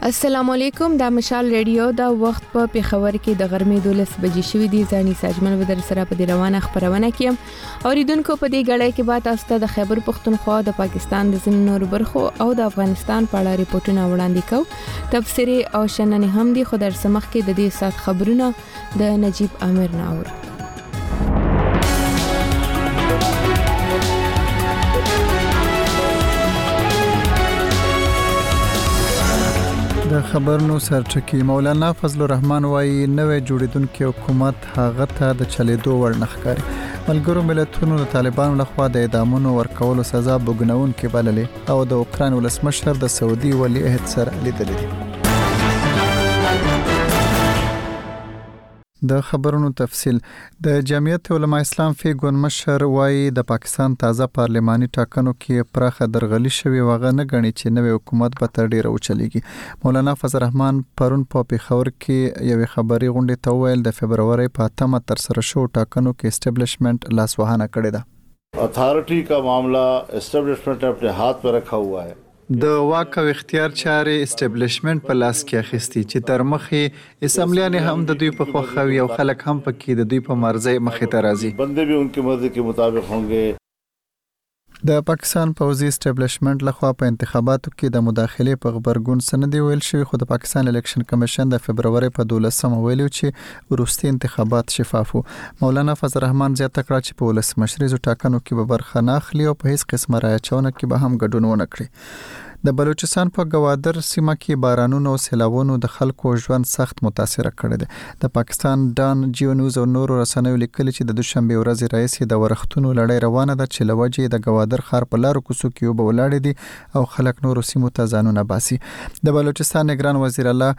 السلام علیکم دا مشال ریډیو دا وخت په پیښور کې د غرمې 12 بجې شوې دي ځاني ساجمن ودر سره په روانه خبرونه کیم او ریدونکو په دې غړې کې بعد استه د خیبر پښتونخوا د پاکستان د ځینو نور برخو او د افغانستان په اړه ریپورتونه وړاندې کو تبصره او شننې هم دي خو در سمخ کې د دې سات خبرونه د نجیب امیر ناول د خبرونو سرټکی مولانا فضل الرحمن وایي نوې جوړیدونکو حکومت هغه ته د چلیدو وړ نخکاري ملګرو ملتونو د طالبانو لخوا د اعدامونو ورکولو سزا بګنون کې بللې او د اوکران ولسمشر د سعودي ولی عهد سره لیدلې دي د خبرونو تفصيل د جمعیت علما اسلام فی ګون مشر وایي د پاکستان تازه پارلماني ټاکنو کې پراخه درغلي شوې وغه نه غني چې نوې حکومت به تر ډیره وچلېږي مولانا فضل الرحمن پرون په پیښور کې یوې خبري غونډې ته ویل د فبرवरी په 8مه تر سره شو ټاکنو کې اسټابلیشمنت لاسوهنه کړې ده اتهارټي کا معامله اسټبلشمنټ نه اپنې هات پې رکها هوا هې. د واک او اختیار چارې اسټبلشمنټ په لاس کې اخیستي چې تر مخ یې اسمبلیانې هم د دوی په خوښه وي او خلک هم په کې د دوی په مرضۍ مخې ته راځي. بندې بې انکې مرضې کې مطابق هونګې. د پاکستان پوځي اسټبلشمنټ له خوا په انتخاباتو کې د مداخلې په غبرګون څه نه دي ویل شوي خو د پاکستان الیکشن کمیشن د فبرورۍ په دولس مه ویلي و چې وروستي انتخابات شفاف وو. مولانا فضل الرحمن زیاته کړه چې په ولسمشریزو ټاکنو کې به برخه نه اخلي او په هیڅ قسمه رای اچونه کې به هم ګډون ونه کړي. د بلوچستان په ګوادر سیمه کې بارانونو او سیلاوونو د خلکو ژوند سخت متاثره کړی دی. د پاکستان ډان، جیو نیوز او نورو رسنیو لیکلي چې د دوشنبې ورځې راهیسې د ورښتونو لړۍ روانه ده چې له وجې یې د ګوادر ښار په لارو کوڅو کې اوبه ولاړې دي او خلک نورو سیمو ته ځانونه باسي. د بلوچستان نګران وزیر الله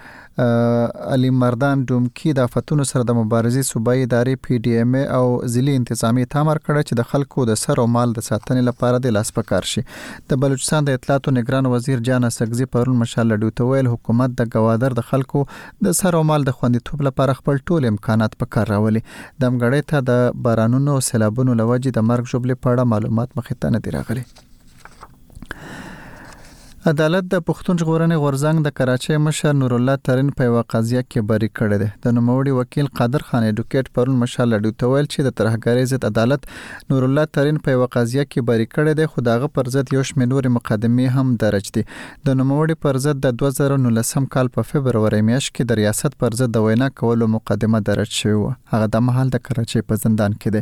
علي مردان ډومکي د افتونو سره د مبارزې صوبايي ادارې پي ډي ایم ای او ضلعي انتظامیې ته امر کړی چې د خلکو د سر او مال د ساتنې لپاره دې لاس په کار شي. د بلوچستان د اطلاعاتو نګران وزیر جان اڅکزي پرون مشال رډیو ته وویل، حکومت د ګوادر د خلکو د سر او مال د خوندیتوب لپاره خپل ټول امکانات په کار راولي. دمګړۍ ته د بارانونو او سېلابونو له وجې د مرګ ژوبلې په اړه معلومات مخې ته نه دي راغلي. عدالت د پښتون ژغورنې غورځنګ د کراچۍ مشر نورالله ترین په یوه قضیه کې بری کړی دی د نوموړي وکیل قادر خان ایډوکیټ پرون مشال لډیو ته ویل چې د ترهګرۍ ضد عدالت نورالله ترین په یوه قضیه کې بری کړی دی خو د هغه پر ضد یو شمېر نورې مقدمې هم درج دي د نوموړي پر ضد د 2019 کال په فبرورۍ میاشت کې د ریاست پر ضد د وینا کولو مقدمه درج شوې وه هغه د مهال د کراچۍ په زندان کې دی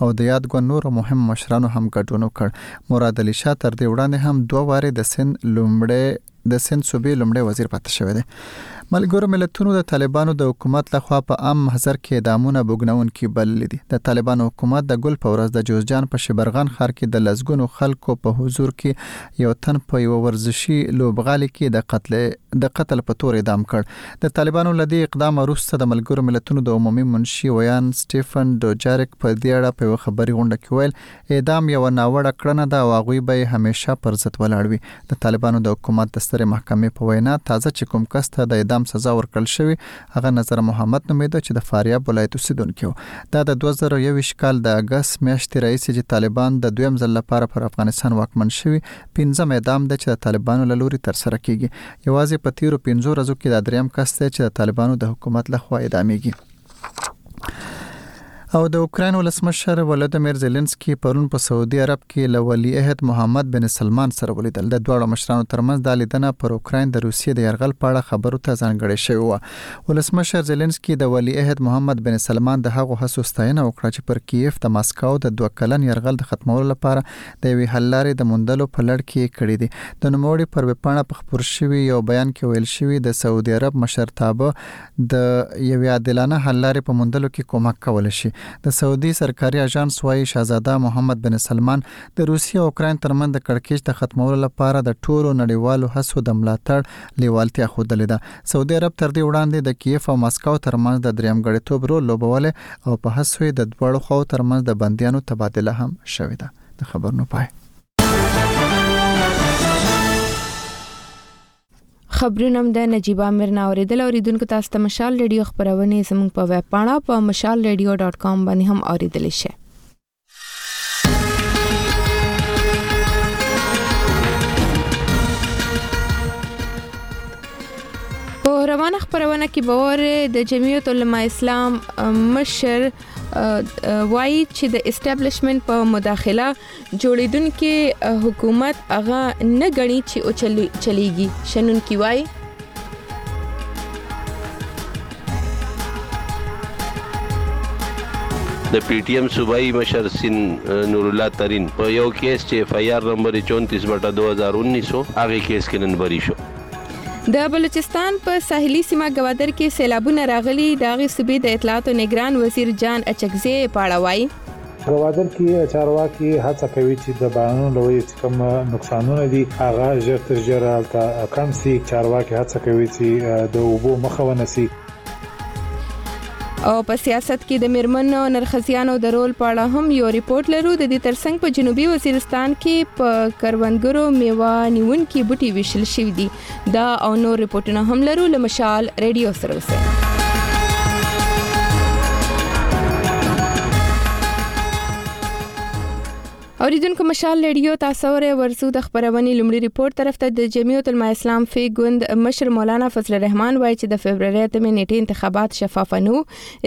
او د یاد ګوند نورو مهمو مشرانو هم ګډون وکړ. مراد علي شاه تر دې وړاندې هم دوه وارې د سند لومړی د سند صوبې لومړی وزیر پاتې شوی دی. ملګرو ملتونو د طالبانو د حکومت لخوا په عام محضر کې اعدامونه بوږنونکي بللي دي. د طالبانو حکومت د ګل په ورځ د جوزجان په شبرغان ښار کې د لسګونو خلکو په حضور کې یو تن په یوه ورزشي لوبغالي کې د قتل د قتل په تور اعدام کړ. د طالبانو له دې اقدامه وروسته د ملګرو ملتونو د عمومي منشي ویاند سټیفن ډوجارک په دې اړه په یوه خبري غونډه کې ویل، اعدام یوه ناوړه کړنه ده او هغوی به یې همیشه پر ضد ولاړ وي. د طالبانو د حکومت د سترې محکمې په وینا، تازه چې کوم کس ته د اعدام سزا ورکړل شوې، هغه نظر محمد نومېده چې د فاریاب ولایت اوسېدونکی و. دا د دوه زره یوویشت کال د اګست میاشتې راهیسې چې طالبان د دویم ځل لپاره پر افغانستان واکمن شوي، پنځم اعدام دی چې د طالبانو له لوري ترسره کېږي. یوازې په تېرو پنځو ورځو کې دا درېیم کس دی چې د طالبانو د حکومت له خوا اعدامېږي. او د اوکراین ولسمشر ولودمیر زیلنسکي پرون په سعودي عرب کې له ولی عهد محمد بن سلمان سره ولیدل د دواړو مشرانو ترمنځ دا لیدنه پر اوکراین د روسیې د یرغل په اړه خبرو ته ځانګړې شوې وه ولسمشر زیلنسکي د ولی عهد محمد بن سلمان د هغو هڅو ستاینه وکړه چې پر کیف د ماسکاو د دوه کلن یرغل د ختمولو لپاره د یوې حل لارې د موندلو په لړ کې یې کړې دي. د نوموړي پر ویبپاڼه په خپور شوي یو بیان کې ویل شوي، د سعودي عرب مشرتابه د یوې عادلانه حل لارې په موندلو کې کومک کولی شي. د سعودي سرکاري اژانس وايي، شهزاده محمد بن سلمان د روسیې او اوکراین ترمنځ د کړکېچ د ختمولو لپاره د ټولو نړیوالو هڅو د ملاتړ لېوالتیا ښودلې ده. سعودي عرب تر دې وړاندې د کیف او مسکو ترمنځ د دریم غړیتوب رول لوبولی او په هڅو یې د دواړو خواو ترمنځ د بندیانو تبادله هم شوې ده. د خبرونو پای. خبرونه د نجيب عامر نه اوریدل اوریدونکو تاسو ته مشال ریډیو خبرونه زموږ په ویب پاڼه په mashalradio.com باندې هم اوریدل شئ روانه خبرونه کې باور د جمعیت علما اسلام مشر وایي چې د اسټابلیشمنت په مداخله جوړیدونکو حکومت هغه نه غني چې او چلیږي شنن کی وایي د پی ټی ایم صوبایي مشر سین نور الله ترین په یو کیس چې اف آی آر نمبر 34 بټه 2019 و هغه کیس کې نن بری شو د بلوچستان په ساحلي سیمه ګوادر کې سیلابونه راغلي د غي صوبې د اطلاعاتو نگران وزیر جان اچکزی پاړه وایي ګوادر کې چارواکي هڅه کوي چې د بارانونو له وجې چې کوم نقصانونه دي هغه ژر تر ژره هلته کم شي چارواکي هڅه کوي چې د اوبو مخه ونیسي او په سیاست کې د میرمنو او نرخزیانو د رول په اړه هم یو ریپورت لرو د دې ترڅنګ په جنوبي وزیرستان کې په کروندګرو میوه نیونکي بوټي ویشل شوي دي دا او نور رپورټونه هم لرو لمشال ریډیو سره اوسئ اوریدونکو مشال لړیو تاسو ورې ورسو د خبرونې لومړي رپورت طرف ته د جمعیت الما اسلام فی ګوند مشر مولانا فضل الرحمن وایي چې د فبرवरी ته منېټې انتخابات شفاف نه وو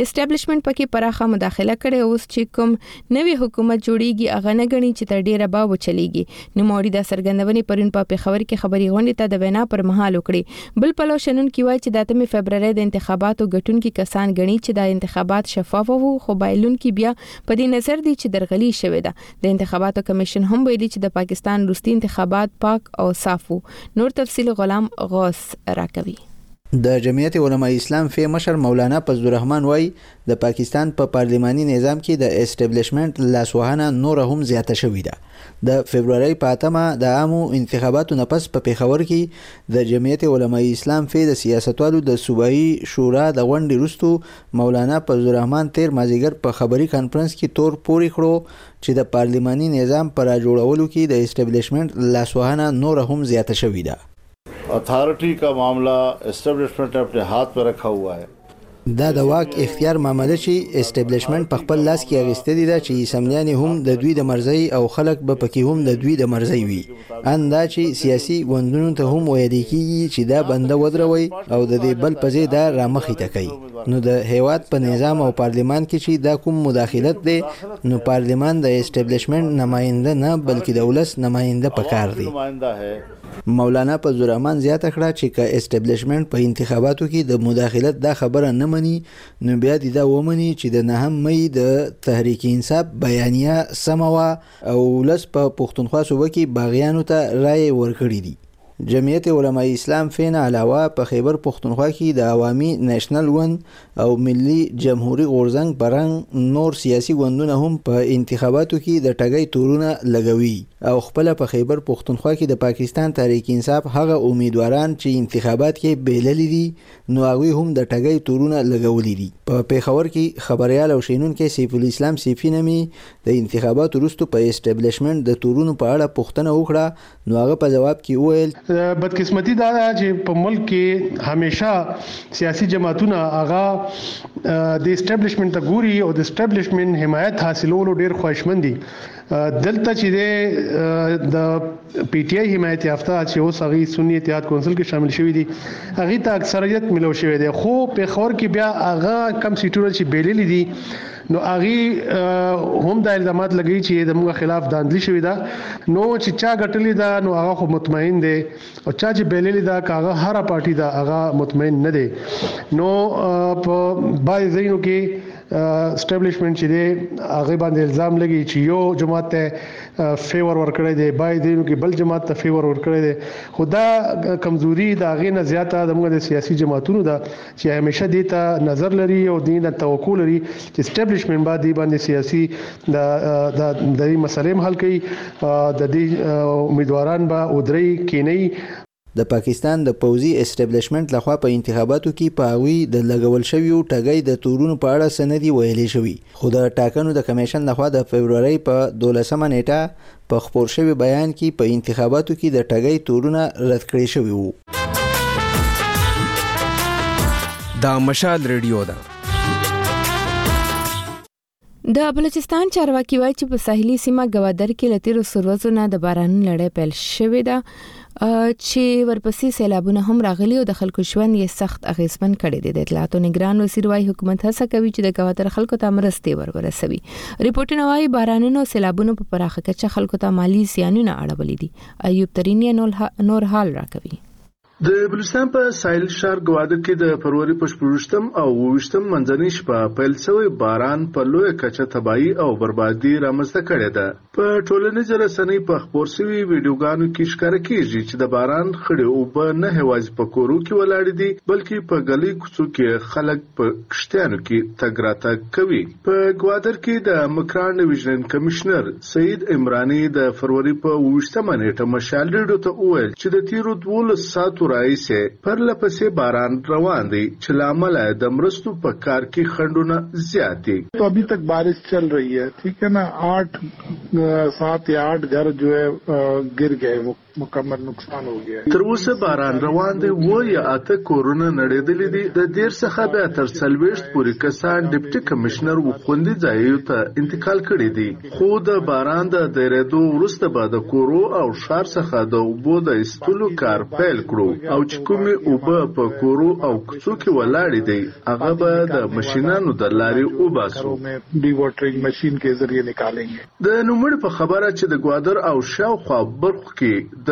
اسټابلیشمنت پکې پراخه مداخله کړې اوس چې کوم نوی حکومت جوړیږي هغه نه غني چې تر ډیره به وچلیږي نوموړي دا څرګندونې پرون په پیښور کې خبري غونډې ته د وینا پر مهال وکړي بل پلو شنونکي وایي چې د 8 فبرورۍ د انتخاباتو ګټونکي کسان غني چې دا انتخابات شفاف وو خو بایلونکي بیا په دې نظر دي چې درغلي شوې ده د انتخاباتو کمیشن هم ویلي چې د پاکستان وروستي انتخابات پاک او صاف وو نور تفصیل غلام غوث راکوي د جمعیت علمای اسلام فی مشر مولانا فضل الرحمن وایي د پاکستان په پارلېماني نظام کې د اسټېبلېشمنټ لاسوهنه نوره هم زیاته شوې ده. د فبرورۍ په اتمه د عامو انتخاباتو نه پس په پېښور کې د جمعیت علمای اسلام فې د سیاستوالو د صوبايي شورا د غونډې وروسته مولانا فضل الرحمن تېر مازیګر په خبري کانفرنس کې تور پورې کړو چې د پارلېماني نظام په راجوړولو کې د اسټېبلېشمنټ لاسوهنه نوره هم زیاته شوې ده. اتھارټی کا معامله اسټبلشمنټ نه اپنې هات پې رکھا هوا هې. دا د واک اختیار معامله چی اسټبلشمنټ په خپل لاس کی اغیستلی ده چی اسمبلیان یې هم د دوی د مرضی او خلک به پکی هم د دوی د مرضی وی ان دا چی سیاسی ګوندونو ته هم ویلی کیږی چی دا بنده ودروئ او د دی بل په ځې دا را مخی ته کئ نو د هیواد په نظام او پارلیمان کی چی دا کوم مداخلت دی نو پارلیمان د اسټبلشمنټ نماینده نه بلکی د ولس نماینده پکار دی. مولانا فضل الرحمن زیاته کړه چې که اسټبلشمنټ په انتخاباتو کې د مداخلت دا خبره نه مني نو بیا دې دا ومني چې د نهم مۍ د تحریک انصاف بیانیه سمه وه او ولس په پښتونخوا صوبه کې باغیانو ته رایې ورکړې دي. جمعیت علمای اسلام فین علاوه په خیبر پښتونخوا کې د عوامي نیشنل ګوند او ملي جمهوري غورځنګ په رنګ نور سیاسي ګوندونه هم په انتخاباتو کې د ټګۍ تورونه لګوي او خپله په خېبر پښتونخوا کې د پاکستان تحریک انصاف هغه امیدواران چې انتخابات یې بېللي دي نو هغوی هم د ټګۍ تورونه لګولي دي په پېښور کې خبریال او شینونکی سیف الاسلام سیفي نه مې د انتخاباتو وروسته په اسټبلشمنټ د تورونو په اړه پوښتنه وکړه نو هغه په ځواب کې وویل. بدقسمتي دا ده چې په ملک کې همیشه سیاسي جماعتونه هغه دې اسټبلشمنټ ته ګوري او د اسټبلشمنټ حمایت حاصلولو ډېر خواهشمند دي. دلته چې دی د پي ټي آی حمایت یافته چې اوس هغوی سني اتحاد کونسل کې شامل شوي دي هغوی ته اکثریت ملو شوی دی خو پېښور کې بیا هغه کم سیټونه چې بېللي دي نو هغوی هم دا الزامات لګوي چې زموږ خلاف داندلي شوې ده نو چې چا ګټلې ده نو هغه خو مطمئن دی او چا چې بېللې ده که هغه هره پارټي ده هغه مطمئن نه دی نو په بعضې ځایونو کې اسټابلیشمنټ چې دی هغه باندې الزام لګي چې یو جماعت ته فیور ورکړی دی بای دینو کې بل جماعت ته فیور ورکړی دی خو دا کمزوري د هغې نه زیاته زموږ د سیاسي جماعتونو ده چې همیشه دې ته نظر لري او دې نه توقع لري چې اسټابلیشمنټ به دې باندې سیاسي د د دې مسلې هم حل کوي د دې امیدواران به ودري کینی د پاکستان د پوځي اسټابلیشمنټ لخوا په انتخاباتو کې په هغوی د لګول شویو ټګۍ د تورونو په اړه څه نه دي ویلې شوي خو د ټاکنو د کمیشن لخوا د فبرورۍ په دولسمه نیټه په خپور شوي بیان کې په انتخاباتو کې د ټګۍ تورونه رد کړې شوي وو. دا مشال ریډیو ده. د بلوچستان چارواکي وايي چې په ساحلي سیمه ګوادر کې له تېرو څو ورځو نه د بارانونو لړۍ پیل شوې ده. چې ورپسې سیلابونه هم راغلي او د خلکو ژوند یې سخت اغیزمن کړی دی د اطلاعاتو نگران وزیر وايي حکومت هڅه کوي چې د کواتر خلکو ته مرستې ورورسوي رپورټونه وايي بارانونو او سیلابونو په پراخه کچه خلکو ته مالی زیانونه اړولې دي ایوب ترینی نور حال راکوي د بلوچستان په ساحل ښار ګوادر کې د فروری په شپږم او اوویشتم منځنۍ شپه پیل شوی باران په لویه کچه تباهي او بربادي رامنځته کړې ده. په ټولنیزه رسنۍ په خپور سوي ویډیوګانو کي ښکاره کیږي چي د باران خړې اوبه نه هیوازي په کورو کي ولاړي دي بلکي په ګلۍ کوڅو کي خلک په کښتیانو کي تګ راتګ کوي. په ګوادر کي د مکران ډویژنن کمشنر سعید عمراني د فروري په اوویشت مه نیټه مشال ریډیو ته وویل چي د تیرو دوولس ساعتو راهیسي پرله پسې باران روان دی. چې له امله یې د مرستو په کار کې خنډونه زیات دي. تو ابي تک بارش چل رهي هې ټيک هې نه آټ سات يا آټ ګهر جو هې ګر ګئې وو مکمل نقصان هو ګيا هې. تر اوسه باران روان دی اووه یا اته کورونه نړېدلي دي د دېرش څخه بیا تر څلوېښت پورې کسان ډپټي کمشنر و خوندي ځاییو ته انتقال کړي دي. خو د باران د درېدو وروسته به د کورو او ښار څخه د اوبو د ایستلو کار پیل کړو او چې کومې اوبه په کورو او کوڅو کې ولاړې دی هغه به د مشینانو د لارې وباسو. د نوموړي په خبره چې د ګوادر او شاوخوا برخو کې د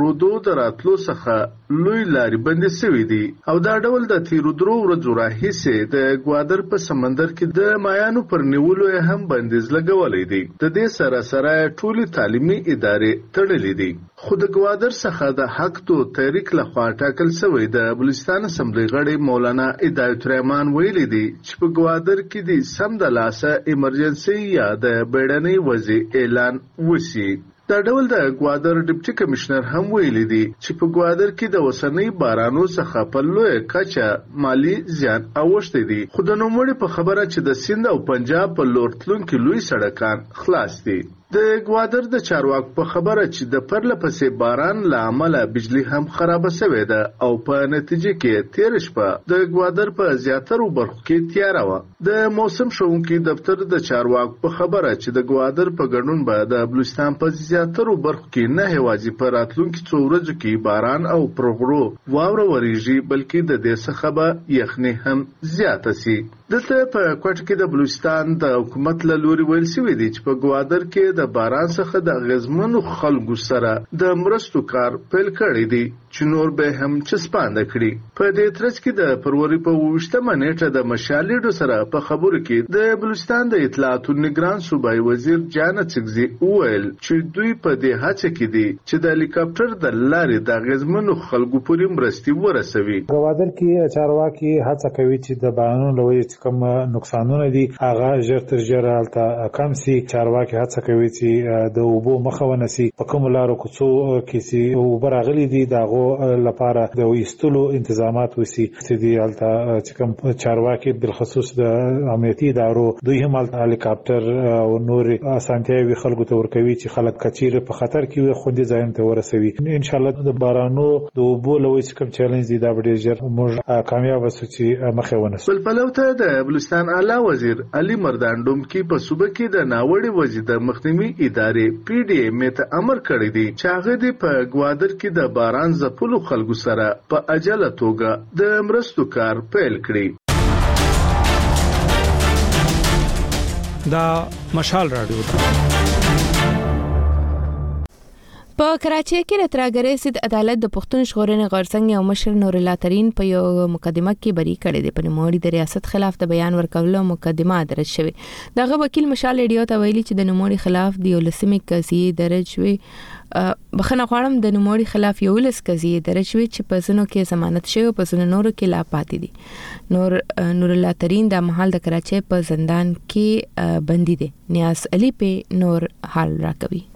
رودو د راتلو څخه، لوی لاري بندې سوي دي او دا ډول د تیرو درو ورځو راهیسې د ګوادر په سمندر کې د مایانو پر نیولو یې هم بندیز لګولی دی. د دې سره سره یې ټولي تعلیمي ادارې تړلي دي. خو د ګوادر څخه د حق دو تحریک له خوا ټاکل سوی د بلوچستان اسمبلۍ غړی مولانا هدایت الرحمن ویلي دي چې په ګوادر کې دي سمدلاسه ایمرجنسۍ یا د بیړنۍ وضعې اعلان وسي. دا ډول د ګوادر ډپټي کمشنر هم ویلي دي چې په ګوادر کې د اوسنۍ بارانو څخه په لویه کچه مالي زیان اوښتی دی خو د نوموړي په خبره چې د سیند او پنجاب په لور تلونکي لوی سړکان خلاص دي. د ګوادر د چارواکو په خبره چې د پرله پسې باران له امله بجلي هم خرابه شوې ده او په نتیجه کې تېره شپه د ګوادر په زیاترو برخو کې تیاره وه. د موسم ښوونکي دفتر د چارواکو په خبره چې د ګوادر په ګډون به د بلوچستان په زیاترو برخو کې نه یوازې په راتلونکي څو ورځو کې باران او پر غرو واوره وریږي بلکې د دې څخه به یخني هم زیاته شي دلته په کوټه کې د بلوچستان د حکومت له لوري ویل شوي دي چې په ګوادر کې د باران څخه د اغیزمنو خلکو سره د مرستو کار پیل کړی دی چې نور به یې هم چسپانده کړي. په دې ترڅ کې د فروري په اوویشت مه نېټه د مشالېډو سره په خبرو کې د بلوچستان د اطلاعاتو نګران صوبايي وزیر جانه څکزي وویل چې دوی په دې هڅه کې دي چې د هلیکاپټر د لارې د اغېزمنو خلکو پورې مرستې ورسوي. ګوادر کې چارواکي هڅه کوي چې د بارانونو له وجې کوم نقصانونه دي هغه ژر تر ژره هلته کم سي، چارواکي هڅه کوي چي د اوبو مخه ونسي، په کومو لارو کوڅو کي چي اوبه راغلي دي د هغو له پاره د ایستلو انتظامات وسي چي دوی هلته چي کوم چارواکي بالخصوص د امنیتي ادارو دوی هم هلته هلیکاپټر او نوري اسانتیاوي خلګو ته ورکوي چي خلګ که چیري په خطر کي وي خوندي ځایونو ته ورسوي انشاالله د بارانو د اوبو له کوم چیلنج دی دا به ډیر ژر موږ کامیاب سو چی مخ یې ونسو. بل پلو ته د بلوچستان اعلی وزیر علي مردان ډومکي په صوبه کې د ناوړې وضعې د مخنیوي ادارې پي ډي ایم اې ته امر کړی دی چې هغه دې په ګوادر کې د باران ځپلو خلکو سره په عجله توګه د مرستو کار پیل کړي. دا مشال راډیو ده. په کراچۍ کې د ترهګرۍ ضد عدالت د پښتون ژغورنې غورځنګ یو مشر نور الله ترین په یو مقدمه کې بری کړی دی په نوموړي د ریاست خلاف د بیان ورکولو مقدمه درج شوې دغه وکیل مشال ریډیو ته ویلي چې د نوموړي خلاف د ولسمې قضیه درج وي بخنه غواړم د نوموړي خلاف یو لس قضیه درج وي چې په زنو کې ضمانت شوی او په زنو نورو کې لا پاتې دي نور نور الله ترین د محل د کراچۍ په زندان کې بندي دي نیاز علي په نور حال راکوي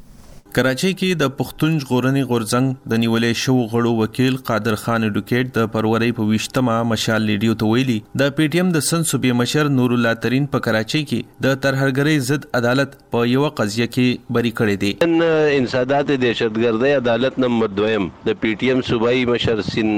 کراچۍ کې د پښتون ژغورنې غورځنګ د نیولې شوو غړو وکیل قادر خان اډوکیټ د پرورۍ په ویشتمه مشال لیډیو ته ویلي د پی ټی ایم د سن صوبې مشر نور الله ترین په کراچۍ کې د ترهرګرۍ ضد عدالت په یوه قضیه کې بری کړی دی. نن انسداد دهشتګردۍ عدالت نمبر دویم د پي ټي ایم صوبايي مشر سين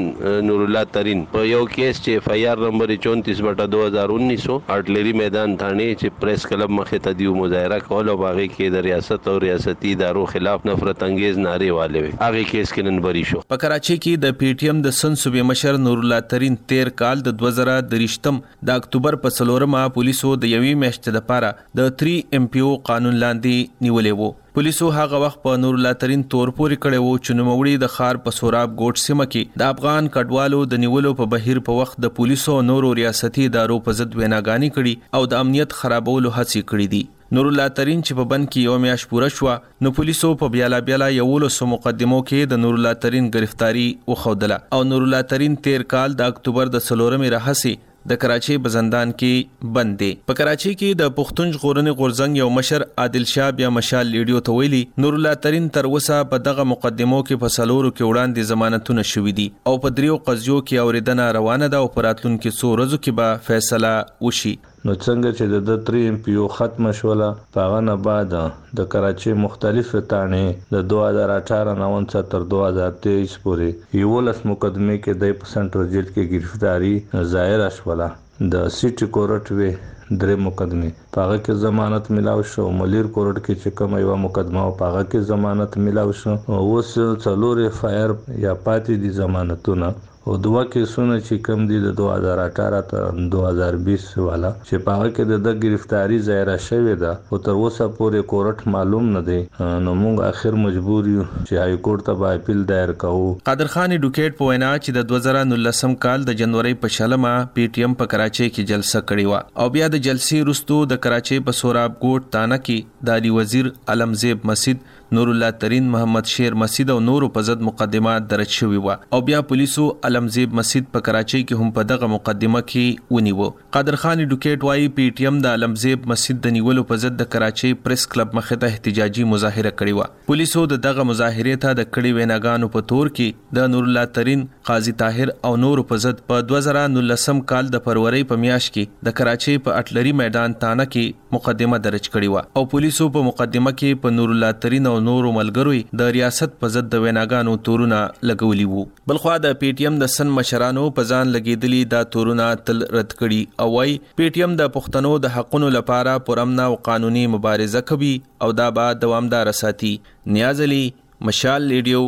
نورالله ترين په يو کيس چې ايف آی آر نمبر يې چونتیس بټه دوه هزار اونیس و، ارټلري ميدان تھانې چې پريس کلب مخې ته ديو مظاهره کوله او په هغې کې يې د رياست او رياستي ادارو خلاف نفرت انګېز نعرې والې وې، هغې کيس کې نن بري شو. په کراچۍ کې د پي ټي ايم د سند صوبې مشر نورالله ترين تېر کال د دوه زره درویشتم د اکتوبر په څلورمه پوليسو د يوې مياشتې لپاره د تري ايم پي او قانون لاندې نيولی و. پولیسو هغه وخت په نور الله ترین تور پورې کړی وو چې نوموړي د ښار په سوراب ګوټ سیمه کې د افغان کډوالو د نیولو په بهیر په وخت د پولیسو نورو ریاستي ادارو په ضد ویناګانې کړي او د امنیت خرابولو هڅې کړې دي نور الله ترین چې په بند کې یو میاش پوره شو نو پولیسو په بیالا بیالا یولسو مقدمو کې د نور الله ترین گرفتاری وخودله او نور الله ترین تیر کال د اکتوبر د څلورمې راهسې د کراچۍ په زندان کې بند دی. په کراچۍ کې د پښتون ژغورنې غورځنګ یو مشر عادل شاه بیا مشال لیډیو ته ویلي، نورالله ترین تر اوسه په دغه مقدمو کې په څلورو کې وړاندې ضمانتونه شوي دي او په دریو قضیو کې اوریدنه روانه ده او په راتلونکي څو ورځو کې به فیصله وشي. نو څنګه چې د ده تري ایم پي او ختمه شوله په هغه نه بعد د کراچۍ مختلفې تاڼې د دوه هزار اټاره نه ونڅه تر دوه هزار تېئيس پورې يوولس مقدمې کې دی په سنټرل جېل کې ګرفتاري ظاهره شوله د سيټي کورټ وې درې مقدمې په هغه کې ضمانت ملاو شو او ملير کورټ کې چې کومه يوه مقدمه وه په هغه کې ضمانت ملاو شو اوس څلور ايف آئي آر يا پاتې دي ضمانتونه او دوه کیسونه چې کوم دي د دوه هزار اټاره تر دوه هزار بیس والا چې په هغه کې د ده ګرفتاري ظاهره شوې ده خو تر اوسه پورې کورټ معلوم نه دی نو موږ اخر مجبور یو چې های کورټ ته به اپیل دایر کوو. قادر خان ایډوکیټ په وینا چې د دوه زره نولسم کال د جنورۍ په شلمه پي ټي ایم په کراچۍ کې جلسه کړې وه او بیا د جلسې وروسته د کراچۍ په سوراب ګوټ تانه کې د علي وزیر، علم زیب مسید، نورالله ترین، محمد شیر مسید او نورو په ضد مقدمه درج شوې وه او بیا پولیسو علم زیب مسید په کراچۍ کې هم په دغه مقدمه کې ونیوه. قادر خان ایډوکیټ وايي، پي ټي ایم د علم زیب مسید د نیولو په ضد د کراچۍ پریس کلب مخې ته احتجاجي مظاهره کړې وه. پولیسو د دغه مظاهرې ته د کړې ویناګانو په تور کې، د نورالله ترین، قاضي طاهر او نورو په ضد په دوه زره نولس کال د فرورۍ په میاشت کې د کراچۍ په اټلري میدان تانه کې مقدمه درج کړې وه او پولیسو په مقدمه کې په نورالله ترین او نورو ملګرو یې د ریاست په ضد د ویناګانو تورونه لګولي وو. بلخوا د پي ټي ایم د سند مشرانو په ځان لګېدلي دا تورونه تل رد کړي او وايي، پي ټي ایم د پښتنو د حقونو لپاره پرامنه او قانوني مبارزه کوي او دا به دوامداره ساتي. نیاز علي، مشال رېډیو،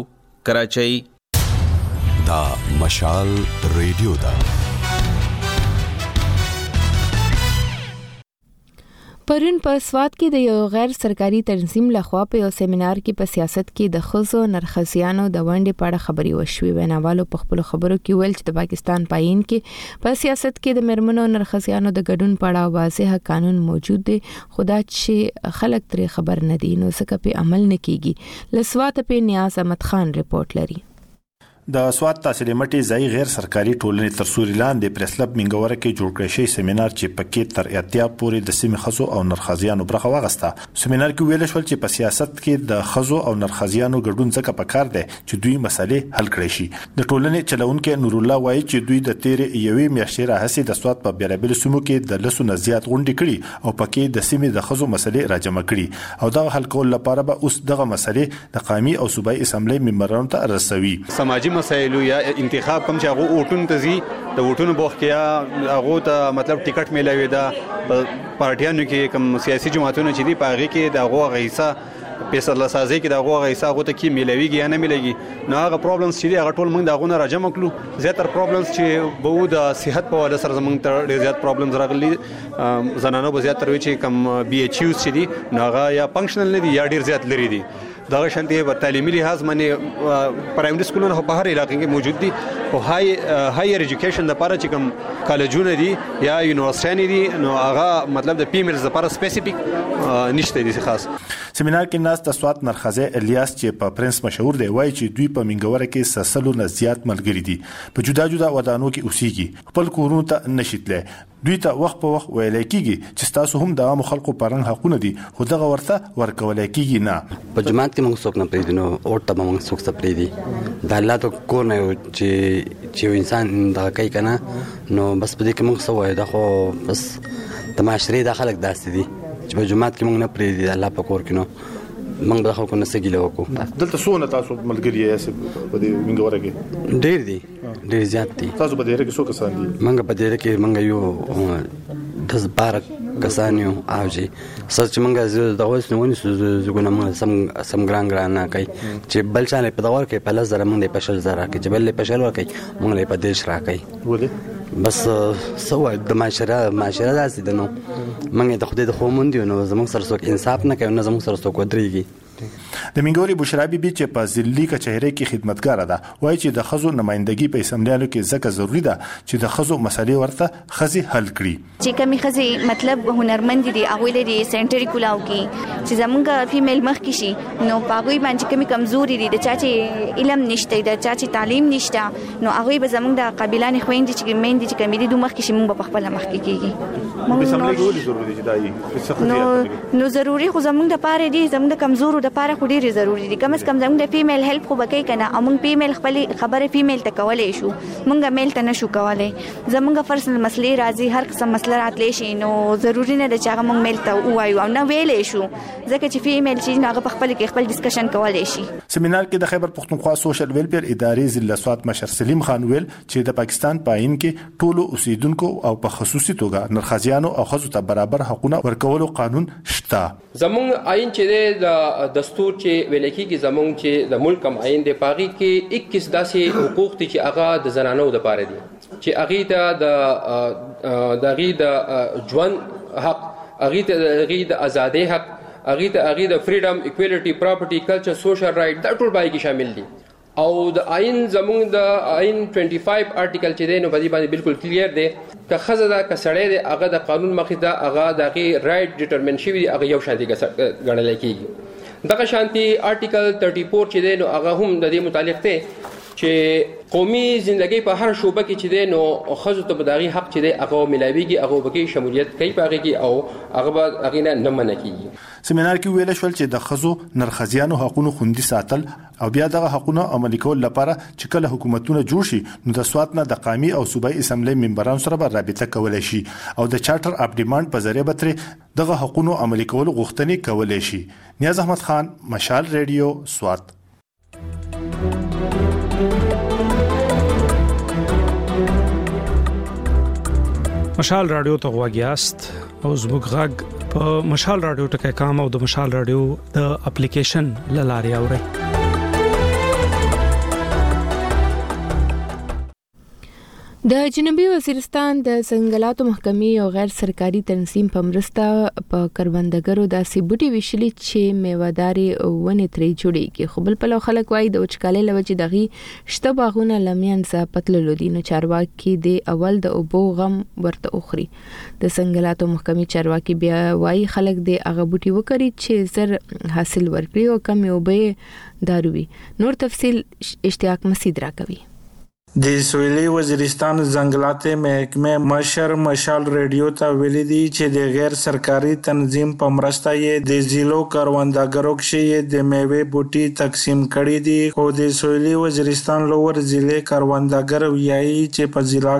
کراچۍ دا مشال ریډیو ده پرون په سواد کې د یو غیر سرکاري تنظیم لخوا په یو سیمینار کې په سیاست کې د خزو نرخزیانو د ونډې په اړه خبري وشوي ویناوالو په خپل خبرو کې ویل چې د پاکستان پاین کې په سیاست کې د مرمنو نرخزیانو د ګډون په اړه واضح قانون موجود دی خدا چې خلک ترې خبر نه دي نو څه په عمل نه کیږي له سواته پې نیاز احمد خان رپورټ لري. د سوات تحصیل مټې ځايي غیر سرکاري ټولنې تر سوري لاندې پرېسلب مینګوره کې جوړ کړی شی سمینار چې په کې تر اتیا پورې د سیمې ښځو او نرښځیانو برخه واغسته سمینار کې وویل شول چې په سیاست کې د ښځو او نرښځیانو ګډون ځکه پکار دی چې دوی مسلې حل کړی شي. د ټولنې چلوونکی نورالله وايي چې دوی د تېرې یوې میاشتې راهسې د سوات په بېلابېلو سیمو کې د لسو نه زیات غونډې کړي او پکې د سیمې د ښځو مسلې راجمع کړي او دغه حل کولو لپاره به اوس دغه مسلې د قامي او صوبايي اسمبلۍ ممبرانو ته رسوي. سماجي مسایلو یا انتخاب کوم چې هغو اوټونو ته ځي د اوټونو بوخت یا هغو ته مطلب ټیکټ میلاویده په پارټیانو کې کوم سیاسي جماعتونه چې دي په هغې کې د هغو هغه حصه پسرله سازۍ کې د هغو هغه حصه هغو ته کې میلاویږي یا نه میلاویږي نو هغه پرابلمز چې دی هغه ټول موږ د هغو نه راجمع کړو زیاتره پرابلمز چې به وو د صحت په حواله سره زموږ ته ډېر زیات پرابلمز راغلي زنانو به زیاتره وي چې کم بي ایچ یوز چې دي نو هغه یا فنکشنل نه دي یا ډېر زیات لري دي دغه شانتي په تعلیمي لحاظ باندې پرایمري سکولونه په هر علاقې کې موجود دي او های هایر ایجوکیشن لپاره چې کوم کالجونه دي یا یونیورسټیانې دي نو هغه مطلب د پیمرز لپاره سپیسیفیک نشته دي خاص سیمینار کې ناس د سوات نرخزه الیاس چې په پرنس مشهور دی وایي چې دوی په منګوره کې سسلو نه زیات ملګری دي په جدا جدا ودانو کې اوسېږي خپل کورونو ته نشیتله دوی ته وخت په وخت ویل کیږي چې تاسو هم د عام خلکو پرنګ حقونه دي خو دغه ورته ورکول کیږي نه په جماعت کې موږ څوک نه پریږدي نو اور ته به موږ څوک څه پریږدي د الله ته کور نه یو چې چې انسان دغه کوي کنه نو بس په دې کې موږ څه وایو دا خو بس د معاشرې د خلک داسې دي چې په جماعت کې موږ نه پریږدي د الله په کور کې نو موږ به خلکو نه سګیله وکړو دلته سونه تاسو ملګری یې په دې منګوره کې ډیر دي ډیر زیات دي تاسو په دایره کې څو کسان دي منګ په دایره کې منګ یو د بار کسان یو او جی سر چې منګ د اوس نو ونی زګونه موږ سم سم ګران ګران نه کوي چې بل چانه په دور کې په لزر موږ په شل زره کې چې بل په شل ورکې موږ په دیش راکې ولې بس سو د معاشره معاشره داسې ده نو موږ د خدای د خو مونږ دی نو زموږ سره څوک انصاف نه کوي نو زموږ سره څوک ودرېږي د مینګولې بشرا بي بي چې په ضلعي کچهرۍ کې خدمتګاره ده وايي چې د ښځو نمایندګي په اسمبلیانو کې ځکه ضروري ده چې د ښځو مسلې ورته ښځې حل کړي. چې کمی ښځې مطلب هنرمند دي هغه لري سنټري کولاو کې چې زمونږ فیمیل مخ کې شي نو پاګوي باندې کمی کمزوري دي د چا چې علم نشته د چا چې تعلیم نشته نو هغه به زمونږ د قبيلانې خويندې چې مېندې چې کمی دي دوه مخ کې شي مونږ په خپل مخ کې کیږي مونږ ضروري دي چې دایي نو نو ضروري خو زمونږ د پاره دي زمونږ د کمزورو د پاره خو ډېری ضروري دي کم از کم زمونږ د فیمیل هیلپ خو بکې کنه او مونږ فیمیل خپل خبره فیمیل ته کولای شو مونږ میل ته نشو کولای زمونږ فرسنل مسلې راځي هر قسم مسله راتلی شي نو ضروري نه ده چې هغه مونږ میل ته وایو او نه ویلې شو ځکه چې فیمیل چې هغه په خپل کې خپل ډیسکشن کولای شي سیمینار کې د خیبر پښتونخوا سوشل ویلفیر ادارې ضلع سوات مشر سلیم خان ویل چې د پاکستان په آئین کې ټولو اوسېدونکو او په خصوصي توګه نرښځیانو او ښځو ته برابر حقونه ورکولو قانون شته. زمونږ آئین چې دی د دستور چې ویل کېږي زمونږ چې د ملک کوم آئین دی په هغې کې اکیس داسې حقوق دي چې هغه د زنانو لپاره دي چې هغې ته د د هغې د ژوند حق هغې ته د هغې د ازادۍ حق هغې ته هغې د فریډم ایکویلټي پراپرټي کلچر سوشل رایټ دا ټول پای کې شامل دي او د آئین زمونږ د آئین 25 آرټیکل چې دی نو په دې باندې بالکل کلیر دی که خزه ده که سړی دی هغه د قانون مخې ته هغه د هغې رائټ ډیټرمن شوي دي هغه یو شان دي ګڼل کېږي دغه شانتي آرټیکل 34 چې دی نو هغه هم د دې متعلق دی چې قومي زندګۍ په هر شوبه کې چې دی نو ښځو ته به د هغې حق چې دی هغه میلاویږي هغه به کې شمولیت کوي په هغې کې او هغه به هغې نه نه منع کېږي سیمینار کې ویل شول چې د ښځو نرښځیانو حقونو خوندي ساتل او بیا دغه حقونه عملي کولو لپاره چې کله حکومتونه جوړ شي نو د سوات نه د قامي او صوبايي اسمبلۍ ممبرانو سره به رابطه کولای شي او د چارټر اف ډیمانډ په ذریعه به ترې دغه حقونو عملي کولو غوښتنې کولای شي نیاز احمد خان مشال ریډیو سوات مشال رادیو ته غوږیاست او زموږ غږ په مشال رادیو ټکی کام او د مشال رادیو د اپلیکیشن لاري اوري د جنوبي وزیرستان د ځنګلاتو محکمې یو غیر سرکاري تنظیم په مرسته په کروندګرو داسې بوټي ویشلي چې میوهداري ونې ترې جوړیږي خو بل پلو خلک وایي د وچکالۍ لوجې دغي شته باغونه لمینځه پتللو دي نو چارواکي د اول د اوبو غم ورته اخري د سنګلاتو محکمي چارواکي بیا وایي خلک د هغه بوټي وکړي چې زر حاصل ورکړي او کم یو به داروي نور تفصيل اشتیاق مسید راکوي د سویلي وزیرستان ځنګلاتې محکمې مشر مشال ریډیو ته ویلي دي چې د غیر سرکاري تنظیم په مرسته یې د ضلعو کروندګرو کښې یې د میوې بوټي تقسیم کړي دي خو د سویلي وزیرستان لوور ضلعې کروندګر ویايي چې په ضلع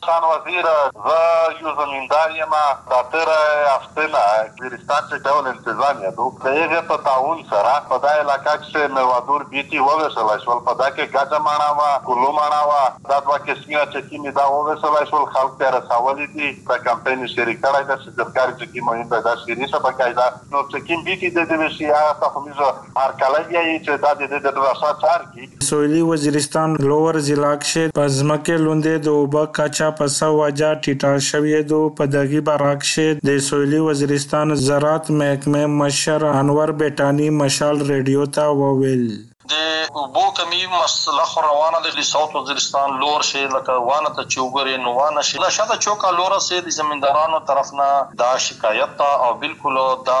خان وزیره! زه یو زمیندار یم، داتر هفته نه ګویرستان چه ډول انتظام یدو، د هغه په تعاون سره په دا علاقه کښې میوادور بیتی وویشلای شول، په دا کښې ګجه مڼه وه، کلو مڼه وه، دا دوه قسمینه چه کیمی دا وویشلای شول، خلق ته رسولی دی، دا کمپینی شیری کړی ده، شجرکاری چه کیم مهم دی دا شیری شه بکای ده، نور چه کیم بیتی دی دی ویشی هغه تخمیزو هرکلی بیایی چه دا دی دی د ډرا شه چار. د سویلي وزیرستان لوور ضلع کښې په ځمکې لوندې د اوبه کچه په څه وجه ټیټه شویدو په دغي باره کښې د سویلي وزیرستان زراعت محکمې مشر انور بټاني مشال ریډیو ته وویل. د اوبو کمي مسله خو روانه ده د ساوت وزیرستان لوور شې لکه وانه ته چې وګورې نو وانه شې له شاته چوکه لوره سې د زمیندارانو طرف نه دا شکایت ده او بلکل دا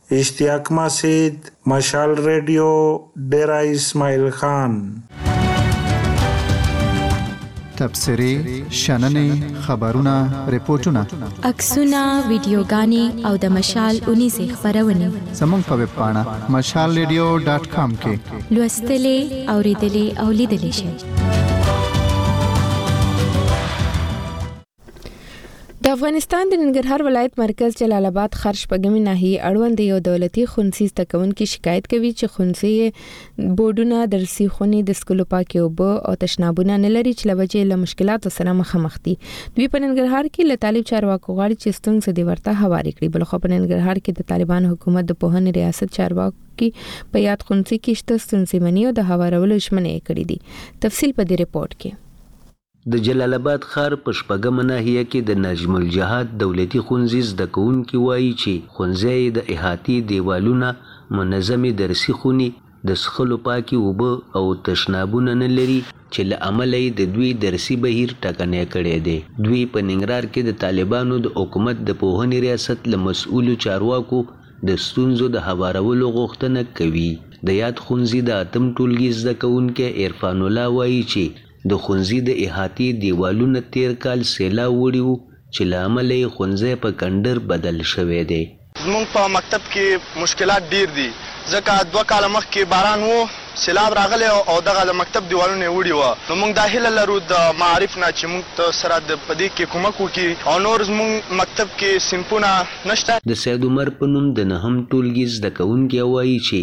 اشتیاق مسید مشال ریډیو ډیره اسماعیل خان. تبصرې، شننې، خبرونه، رپوټونه، عکسونه، ویډیوګانې او د مشال اونیزې خبرونه زموږ په ویب پاڼه مشال ریډیو ډاټ کام کې لوستلې، اوریدلې او لیدلې شئ. د افغانستان د ننګرهار ولایت مرکز جلال آباد ښار شپږمې ناحیې اړوند یو دولتي ښوونځي زده کوونکي شکایت کوي چې ښوونځي یې بورډونه درسي خونې د سکلو پاکې اوبه او تشنابونه نه لري چې له وجې له مشکلاتو سره مخامخ دي دوی په ننګرهار کې له طالب چارواکو غواړي چې ستونزې دې ورته هوارې کړي بلخو په ننګرهار کې د طالبان حکومت د پوهنې ریاست چارواکو کې په یاد ښوونځي کې شته ستونزې مني او د هوارولو ژمنه یې کړې دي تفصیل په دې رپورت کې د جلال اباد ښار په شپږمه ناحیه کې د نجم الجهاد دولتي ښونځي زده کوونکي وايي چې ښونځی یې د احاطې دېوالونه، منظمې درسي خونې، د څښلو پاکې اوبه او تشنابونه نه لري چې له امله یې د دوی درسي بهیر ټکنی کړی دی. دوی په ننګرهار کې د طالبانو د حکومت د پوهنې ریاست له مسؤلو چارواکو د ستونزو د هوارولو غوښتنه کوي. د یاد ښونځي د اتم ټولګي زده کوونکی عرفان الله وايي چې د ښونځي د احاطې دېوالونه تېر کال سېلاو وړي وو چې له امله یې ښونځی په کنډر بدل شوی دی. زموږ په مکتب کې مشکلات ډېر دي ځکه دوه کاله مخکې باران وو، سېلاب راغلی او دغه د مکتب دېوالونه یې وړي وه نو موږ دا هیله لرو د معارف نه چې موږ ته سره د په دې کې کومک وکړي او نور زموږ مکتب کې صنفونه نشته. د سید عمر په نوم د نهم ټولګي زده کوونکی وايي چې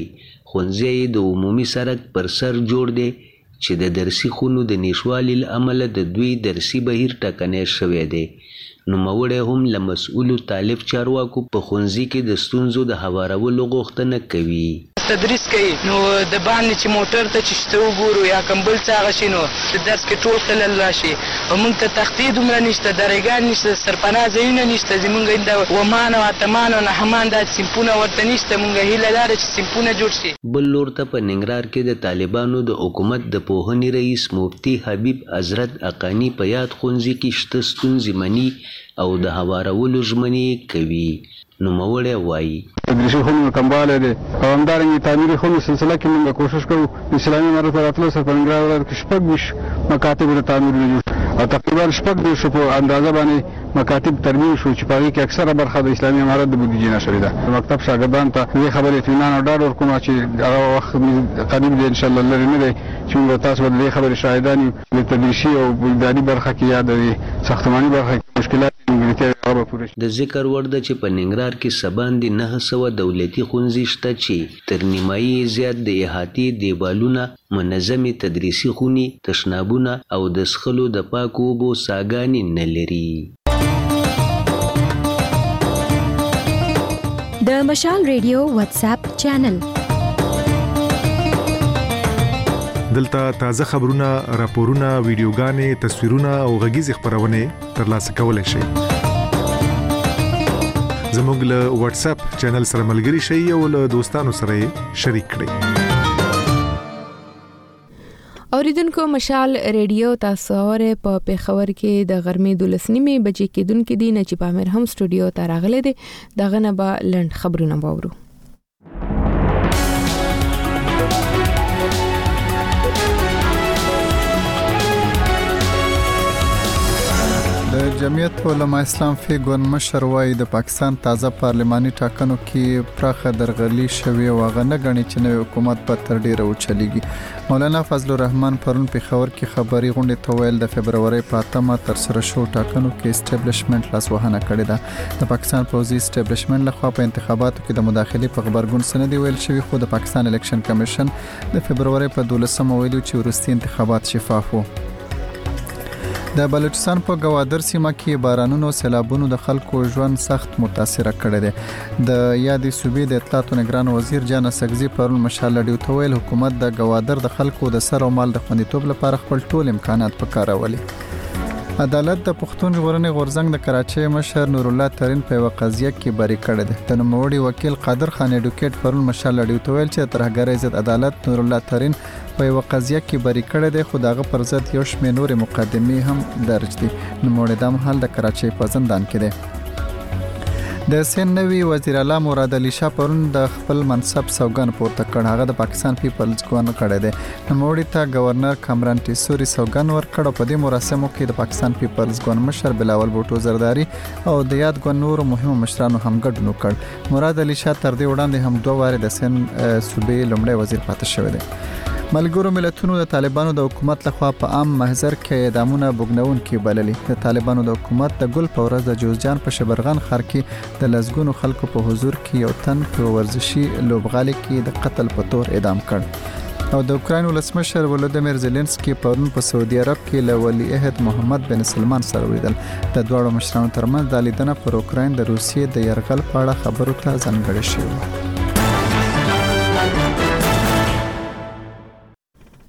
ښونځی یې د عمومي سرک پر سر جوړ دی چې د درسي خونو د نشوالي له امله د دوی درسي بهیر ټکنی شوی دی. نوموړی هم له مسؤلو طالب چارواکو په ښونځي کې د ستونزو د هوارولو غوښتنه کوي. تدریس کوي نو د باندې چې موټر ته چې شته وګورو یا کوم بل څه هغه شي نو د درس کې ټول خلل راشي او موږ ته تختې دومره نشته، درې ګانې نشته، د سرپناه ځایونه نشته، زموږ اند ومان او اتمان او نهمان دا سیمپونه ورته نشته، موږ هیله دا ده چې سیمپونه جوړ شي. بل لور ته په ننګرهار کې د طالبانو د حکومت د پوهنې رئیس مفتي حبیب حضرت حقاني په یاد ښونځي کې شته ستونزې مني او د هوارولو ژمنې یې کوي. نوموړی وايي. تدریسي خونو کموالی دی او همدارنګه د تعمیري خونو سلسله کې مونږ کوشش کوو. د اسلامي امارت په راتلو سره په ننګرهار ولایت کې شپږ ویشت مکاتبو ته تعمیرونه جوړ شوي او تقریباً شپږ دېرشو په اندازه باندې مکاتب ترمیم شو چې په هغې کې اکثره برخه د اسلامي امارت د بودیجې نه شوې ده. د مکتب شاګردانو ته د دې خبرې اطمینان او ډاډ ورکوم چې هغه وخت قریب دی، ان شاءالله لرې نه دی، چې موږ او تاسو به د دې خبرې شاهدان یو، چې د تدریسي او اداري برخه کې یا د دې ساختماني برخه کې کوم مشکلات یا نیمګړتیاوې وې، هغه به پوره شي. د ذکر وړ ده چې په ننګرهار کې څه باندې نهه سوه دولتي ښونځي شته چې تر نیمايي یې زیات د احاطې دیبالونه، منظمې تدریسي خونې، تشنابونه او د څښلو د پاکو اوبو څاګانې نه لري. د مشال رېډيو واتساپ چېنل. دلته تازه خبرونه، راپورونه، ویډیوګانې، تصویرونه او غږیزې خپرونې. ترلاسه کولای شئ زموږ له واتس اپ چینل سره ملګري شئ او له دوستانو سره شریک کړئ اوریدونکو مشال ریډیو تاسو اوره په پیښور کې د غرمې د لسنیمې بجې کېدونکې دي نه چې پامیر هم سټوډیو ته راغلي دي دغه نه به لند خبرونه وورو جمعیت علما اسلام فی ګوند مشر وای د پاکستان تازه پارلماني ټاکنو کې پراخه درغلي شوې او غنه غني چې نوې حکومت په تر ډیره وچلیږي مولانا فضل الرحمن پرون په خبر کې خبري غونډه تویل د فبرवरी په اتمه تر سره شو ټاکنو کې اسټابلیشمنت لاس وهنه کړې ده د پاکستان پوځي اسټابلیشمنټ لخوا په انتخاباتو کې د مداخلې په خبرګون څه نه دی ویل شوی خو د پاکستان الیکشن کمیشن د فبرورۍ په 12مه ویلي چې وروستي انتخابات شفاف وو د بلوچستان په گوادر سیمه کې بارانونو سیلابونو د خلکو ژوند سخت متاثر کړی دی د یادې صوبې د اطلاعاتو نگران وزیر جان سګزی پرون مشال لډیو ته ویل حکومت د گوادر د خلکو د سر او مال د خوندیتوب لپاره خپل ټول امکانات پکارولي عدالت د پښتون ژغورنې غورځنګ د کراچۍ مشر نورالله ترین په یوه قضیه کې بری کړی دی د نوموړي وکیل قادر خان ایډوکیټ پرون مشال لړیو ته ویل چې د ترهګرۍ ضد عدالت نورالله ترین په یوه قضیه کې بری کړی دی خو دغه پر ضد یو شمېر نورې مقدمې هم درج دي نوموړی دا مهال د کراچۍ په زندان کې دی د سین نوی وزیر اعلی مراد علي شاه پرون د خپل منصب سوګن پورته کړ هغه د پاکستان پیپلز ګوند کړی دی نوموړي ته گورنر کامران ټیسوري سوګند ورکړ او په دې مراسمو کې د پاکستان پیپلز ګوند مشر بلاول بوټو زرداري او د یاد ګوند نورو مهمو مشرانو هم ګډون وکړ مراد علي شاه تر دې وړاندې هم دوه وارې د سن صوبې لومړی وزیر پاتې شوی دی ملګرو ملتونو د طالبانو د حکومت لخوا په عام محضر کې اعدامونه بګنون کې بللي د طالبانو د حکومت د ګل په ورځ د جوزجان په شبرغان ښار کې د لسګونو خلکو په حضور کې یو تن په ورزشي لوبغالي کې د قتل په تور اعدام کړ او د اوکرين ولسمشر ولودمیر زيلنسکي پرون په سعودي عرب کې له ولی عہد محمد بن سلمان سره ولیدل د دواړو مشرانو ترمنځ د لیدنه پر اوکرين د روسیې د يرغل په اړه خبرو ته ځنګړې شوې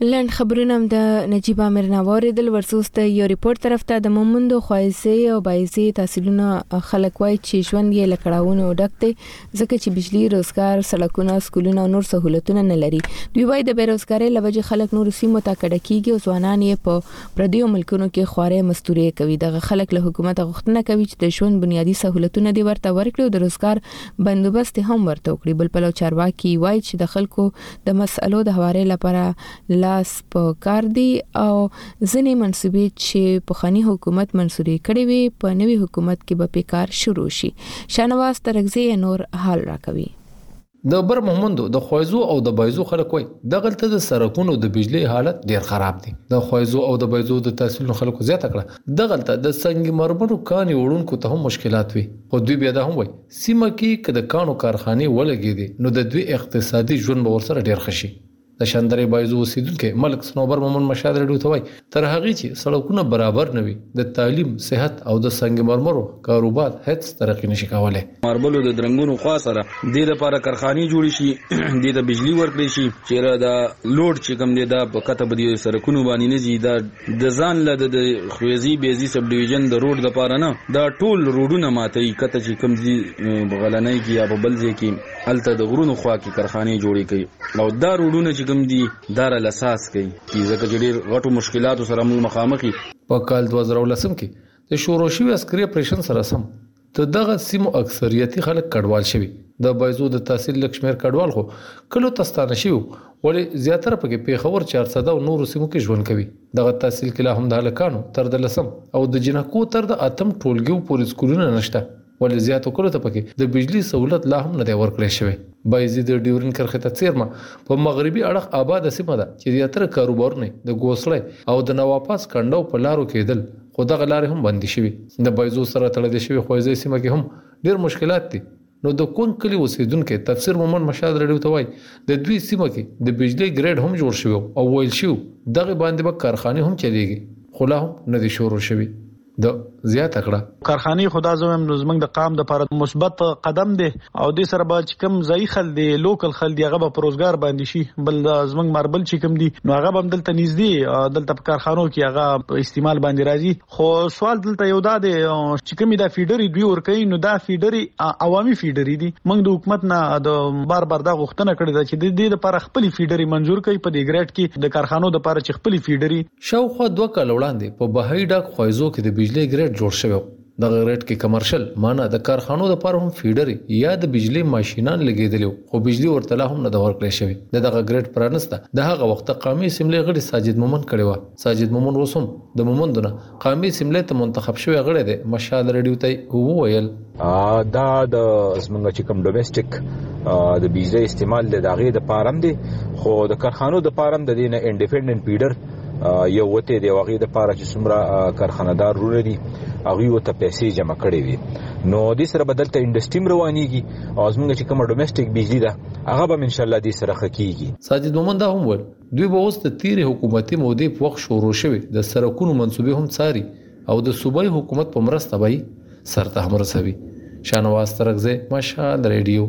لنډ خبرونه هم د نجیب امیر نه واوریدل ورسوس د یو ریپورت طرف ته د مومند خوایزه او بایزه تحصیلونه خلک وای چې ژوند یې لکړاونو ډک دی ځکه چې بجلی روزګار سړکونه سکولونه او نور سہولتونه نه لري دوی وای د بیروزګاری لوجه خلک نور سیمو ته کډه کیږي او ځوانان یې په پردیو ملکونو کې خوارې مستورې کوي دغه خلک له حکومت غوښتنه کوي چې د ژوند بنیادی سہولتونه دی ورته ورکړي او د روزګار بندوبست هم ورته وکړي بل پلو چارواکي وای چې د خلکو د مسئلو د هواري لپاره لاس په کار دی او ځنې منسوبي چې په خني حکومت منسوري کړي وي په نوي حکومت کې به پیکار شروع شي شانواز ترغزي نور حال راکوي د بر محمدو د خویزو او د بایزو خلک وای دغلته د سرکونو د بجلی حالت ډیر خراب دی د خویزو او د بایزو د تحصیلونو خلکو زیاته کړه دغلته د سنگ مرمرو کاني وړونکو ته هم مشکلات وي خو دوی بیا دا هم وای سیمه کې که د کاڼو کارخانې ولګېدې نو د دوی اقتصادي ژوند به ورسره ډېر ښه شي. د شاندرې بایزو اوسېدونکی ملک صنوبر مومند مشهاده راډیو ته وايي، تر هغې چې سړکونه برابر نه وي، د تعلیم، صحت او د سنګ مرمرو کاروبار هېڅ ترقي نه شي کولای. ماربلو د درنګونو خوا سره دې لپاره کارخانې جوړې شي، دې ته بجلي ورکړی شي، چېرې دا لوډ چې کوم دی دا په قطع په دې سرکونو باندې نه ځي، دا د ځان له د د خویزی بیزی سب ډویژن د روډ لپاره نه دا ټول روډونه ماتوي کته چې کوم ځي په غلنۍ کې یا په بل ځای کې هلته د غرونو خوا کې کارخانې جوړې کوي او دا روډونه چې کوم دي دا را لساس کوي ځکه چې ډېر غټو مشکلاتو سره موږ مخامخ یو. په کال دوه زره او لسم کې د شروع شوي عسکري اپرېشن سره سم د دغه سیمو اکثریتي خلک کډوال شوي. د بایزو د تحصیل لږ شمېر کډوال خو کلو ته ستانه شوي وو، ولې زیاتره پکې پېښور، چارسده او نورو سیمو کې ژوند کوي. دغه تحصیل کې لا هم د هلکانو تر د لسم او د جینکو تر د اتم ټولګیو پورې سکولونه نشته، ولې زیاتو کلو ته پکې د بجلي سهولت لا هم نه دی ورکړی شوی. بایزي د ډیورین کرښې ته څېرمه په مغربي اړخ آباده سیمه ده چې زیاتره کاروبارونه یې د ګوسړی او د نواپاس کنډو په لارو کېدل. خو دغه لارې هم بندې شوي. د بایزو سره تړلې شوې خویزۍ سیمه کې هم ډېر مشکلات دي. نو د کونګ کلي اوسېدونکی تفسیر مومند مشال رېډیو ته وايي، د دوی سیمه کې د بجلۍ ګرېډ هم جوړ شوی او ویل شوي و، دغې باندې به کارخانې هم چلېږي، خو لا هم نه دي شورو شوي. ده زیاته کړه. کارخانې خو دا زه وایم نو زموږ د قام لپاره مثبت قدم دی. او دې سره به چې کم ځای خل دی لوکل خل دی هغه به پروزګار باندې شي بل زمنګ ماربل چې کم دی نو هغه هم دلته نږدې دلته په کارخانو کې هغه استعمال باندې راځي خو سوال دلته یو دا دی چې کمی دا فیډری دوی ور کوي نو دا فیډری عوامي فیډری دي موږ د حکومت نه د بار بار دا غوښتنه کړې ده چې د دې لپاره خپل فیډری منزور کړي په دې ګریډ کې د کارخانو د لپاره چې خپل فیډری شاوخوا دوه کال وړاندې په بهایي ډاک خوایزو کې د بجلی ګریډ جوړ شوی دغه ریټ کې کمرشل معنی د کارخانو د پاره هم فیډر یا د بجلی ماشینان لګیدلی خو بجلی ورته لا هم نه ده ورکړی شوی د دغه ګریډ پرانسته د هغه وخت قومی اسمبلی غړي ساجد مومن کړی وه ساجد مومن اوس هم د مومندو نه قومی اسمبلی ته منتخب شوی غړی دی مشال ریډیو ته وویل دا د زمونږ چې کوم ډومېسټک د بجلی استعمال د داغې د پارم دی خو د کارخانو د پارم د دینه انډیپندنت پیډر یو وته دی واغې د پاره چې څومره کارخانهدار رونه دي هغه وته پیسې جمع کړي وي نو د سره بدلته انډستری روانيږي او زمونږ چې کومه ډومېسټک بجلی ده هغه به ان شاء الله د سره خکېږي ساجد مومند هم ول دوی به اوس د تیر حکومتي مودې په وخت شروع شوی د سرکونو منصوبې هم څاري او د صوبایي حکومت په مرسته به سرته هم رسوي شانواز ترغزه مشال ریډیو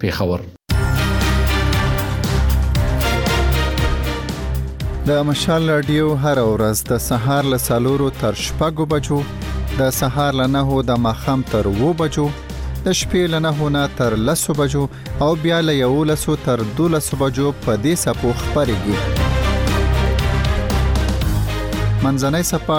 پېښور. د مشال رادیو هر ورځ د سهار له سالورو تر شپږو بجو د سهار له نهو د ماخام تر وو بجو د شپې له نهو نه تر لسو بجو او بیا له یولسو تر دولسو بجو په دې سپو خبرېږي منځنۍ سپا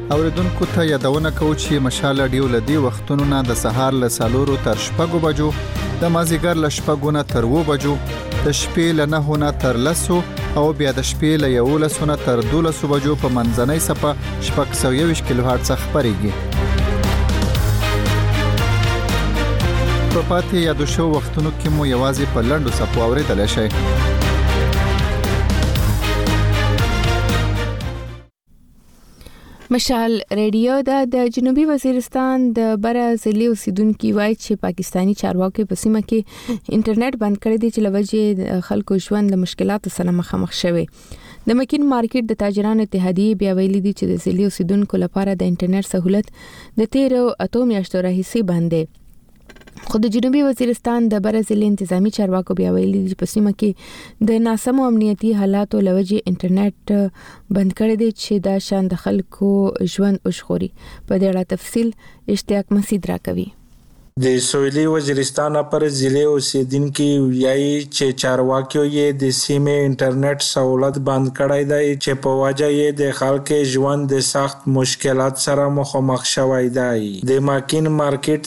اوریدونکو ته یادونه کوو چې مشال رادیو له دې وختونو نه د سهار له سالورو تر شپږو بجو د مازیګر له شپږو نه تر وو بجو د شپې له نه نه تر لسو او بیا د شپې له یو لسو نه تر دولسو بجو په منځنۍ سپه شپږ سو یوش کیلو هرتز خبرېږي په پاتې یادو شو وختونو کې مو یوازې په لندو سپو اوریدل شي مشال ریډیو دا د جنوبي وزیرستان د بره ضلع اوسیدونکو وایي چې پاکستانی چارواکي په سیمه کې انټرنیټ بند کړی دی چې لوجه خلکو ژوند له مشکلاتو سره مخامخ شوي د مکین مارکیټ د تاجرانو اتحادیه بیا ویل دي چې د ضلع اوسیدونکو لپاره د انټرنیټ سہولت د 13 اتو میاشتو راهیسې بند دی خو د جنوبي وزیرستان د بر ضلع انتظامی چارواکو بیا ویلي چې په سیمه کې د ناسمو امنیتي حالاتو لوجې انټرنیټ بند کړی دی چې دا شان د خلکو ژوند وشخوري په دې اړه تفصيل اشتیاق مسید راکوي د سویلي وزیرستان پر ضلع اوسیدونکي ویایي چې چارواکیو یې د سیمې انټرنیټ سہولت بند کړی دی چې په وجه یې د خلک ژوند د سخت مشکلات سره مخامخ شوی دی د ماکین مارکیټ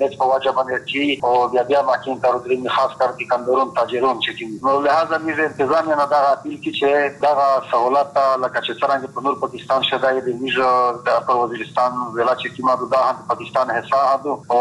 نت په وجه به نت چی او بیا بیا ماکین تر ودریمی خاص کر دکندرون تاجرون چی دی نو لهذا میز انتظامیه نه دغه اپیل کی چی دغه سهولت ته لکه چی څرنګه په نور پکستان کښی دی دی میز پر وزیرستان ضلع چی کیما دو دا هند پکستان حصه هدو او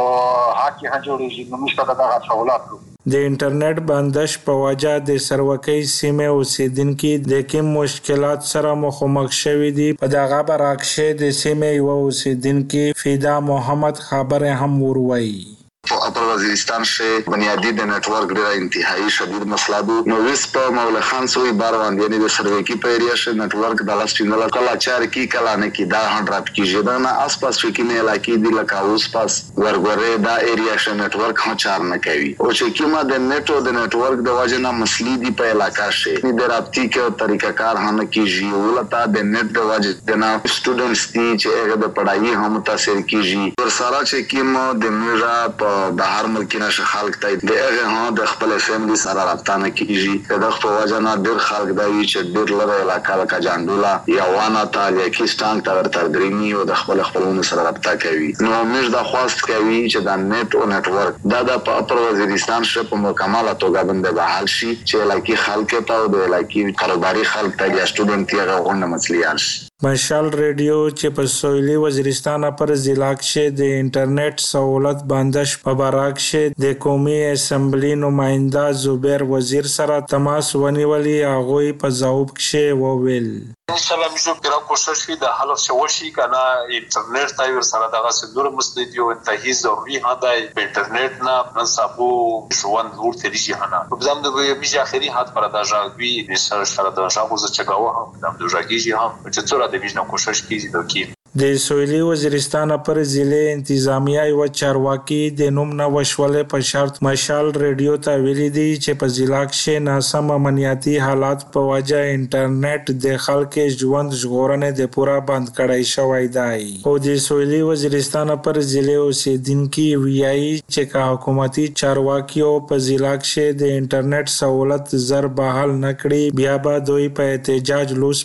حق یهجوړیژی نو میز ته ددغه سهولت دو. د انټرنیټ بندش په وجه د سروکۍ سیمې اوسیدنکي د کیم مشکلات سره مخومخ شوي دي. په دغه باره کښې د سیمې یوه اوسیدنکي فیدا محمد خبرې هم ورویي. په اپر وزیرستان کښې بنیادی د نیټ ورک ډیره انتهایی شدید مسله دو نو ویس په مولې خان سوی بر واند یعنی د سروکي په ایریا کښې نیټ ورک د لس پنځلس کلا چار کی کلا نه کی دا هم ډراپ کیږی دغه نه اس پاس کښې کیمې علاقی دی لکه اوس پاس ورغورې دا ایریا شه نیټ ورک هم چار نه کوی او چه کیمه د نیټ او د نیټ ورک د وجه نه مسلی دی په علاقه شې دی د رابطی که طریقه کار هم نه کیژی اولتا د نیټ د وجه نه سټوډنټس دی چه هغه د پړایی هم متاثر کیژی ورسره چه کیمه د میړه په بهر ملکی نه شه خلق دی د هغه هم د خپلی فیملی سره رابطه نه کیژی د دغ په وجه نه ډیر خلق دا وی چه ډیر لری علاقه لکه جانډولا یا وانه تال یا کیس ټانک ته ورتردریمی او د خپلی خپلونو سره رابطه کوی. نو ميژ دا خواست کوي چې دا نيټ او نيټ ورک دا د په اپر وزيرستان کښې په مکمله توګه بنده بحال شي چې علاقي خلق ته او د علاقي کاروباري خلق ته بيا سټوډنټ تي هغه غونډه مصليال شي. مشال ريډيو چې په سويلي وزيرستان اپر ضلع کښې د انټرنيټ سهولت بندش په باره کښې د قومي اسمبلي نماينده زبير وزير سره تماس ونيولي هغوي په ځاوب کښې وويل. ان شاء الله ميژو پيرا کوشش وي دا حلف چه وشي کنه انټرنيټ ته ور سره دغه سي نور مسلي ديو انتهي ضروري هه داي په انټرنيټ نه پرن سابو ژوند نور تيريژي هنه په بدام د وي ميژ اخري هات پر دا ژغ وي نيسر شره دا ژغ وزه چه ګاوه هم بدام د ژغيژي هم چه څو را د ميژ نه کوشش کيژي دو کي. د سویلي وزیرستان پر ضلعې انتظامیه یوه چارواکي د نوم نه وشولې په شرط مشال ریډیو ته ویلي دي چې په ضلعه کښې ناسم امنیاتي حالات په وجه انټرنیټ د خلق ژوند ژغورنې د پوره بند کړی شوی دی خو د سویلي وزیرستان پر ضلعې اوسیدنکي ویايي چې که حکومتي چارواکیو په ضلعه کښې د انټرنیټ سهولت زر بحال نه کړي بیا به دوی په احتجاج لوس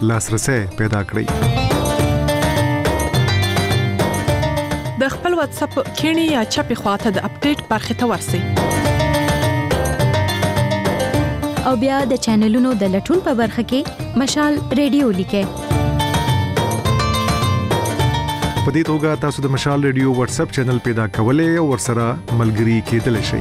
لاسرسي پیدا کړئ د خپل واتس اپ کینی یا چپی خواته د اپډیټ برخه ته ورسی او بیا د چینلونو د لټون په برخه کې مشال ریډیو لیکه په دې توګه تاسو د مشال ریډیو واتس اپ چینل پیدا کولای او ورسره ملګری کېدل شي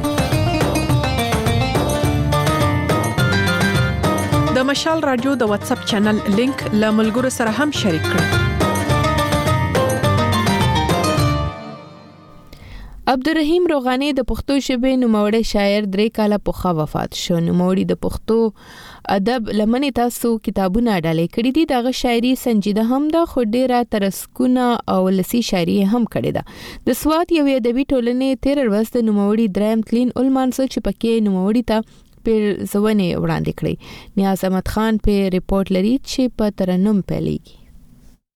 د مشال رادیو د واتس اپ چینل لینک له ملګرو سره هم شریک کړئ عبدالرحیم روغانی د پښتو ژبې نوموړی شاعر درې کاله پخوا وفات شو نوموړي د پښتو ادب لمنې ته څو کتابونه ډالې کړې دي دغه شاعري سنجیده هم ده خو ډیره ترسکونه او لسی شاعري هم کړې ده د سواد یو ادبي ټولنې تیر ورځ د نوموړي دریم تلین علمانس چې پکې نوموړي ته پیرزونه وړاندې کړې نیاز احمد خان په ریپورت لري چې په ترنم پیلېږي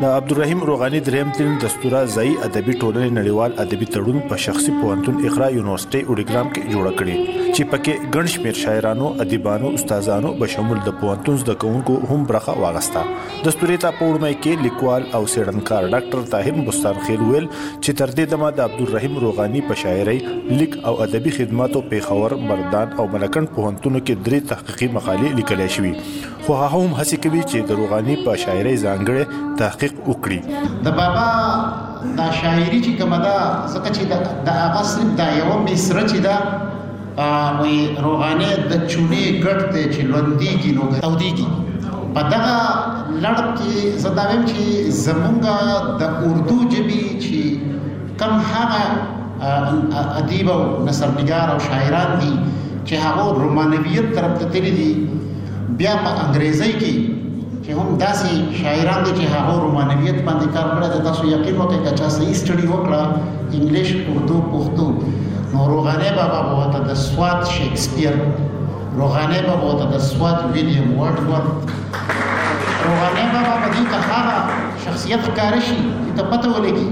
د عبدالرحیم روغاني دریم تلین دستوره ځایي ادبي ټولنې نړیوال ادبي تړون په شخصي پوهنتون اقرا یونیورسټۍ اوډیګرام کې جوړه کړې چې پکې ګڼ شمیر شاعرانو ادیبانو استادانو بشمول د پوهنتون زده کوونکو هم برخه واغسته دستورې ته په وړمې کې لیکوال او څېړنکار ډاکټر طاهر بستان خیل ویل چې تر دې دمه د عبدالرحیم روغاني په شاعرۍ لیک او ادبي خدماتو پیښور مردان او ملکنډ پوهنتونو کې درې تحقیقي مقالې لیکلی شوي خو هغه هم هڅه کوي چې د روغاني په شاعرۍ ځانګړې تحقیق وکړي د بابا دا شاعري چې کومه ده ځکه چې د هغه صرف دا یو مصره چې ده وي روغانه د چونې ګټ ته چې لوندېږي نو تودېږي په دغه لړ کې زه دا ویم چې زمونږ د اردو ژبې چې کم هغه ادیب او نثرنګار او شاعران دي چې هغه رومانویت طرف ته تللی دي بیا په انګریزي کې چې هم داسې شاعران دي چې هغه رومانویت باندې کار کړی دی تاسو یقین وکړئ که چا صحیح سټډي وکړه انګلیش اردو پښتو نو روغانه بابا به ورته د سواد شکسپیر روغانه بابا ورته د سواد ویلیام ورډورف روغانه بابا به دې ته هغه شخصیت ښکاره شي چې ته پته ولګي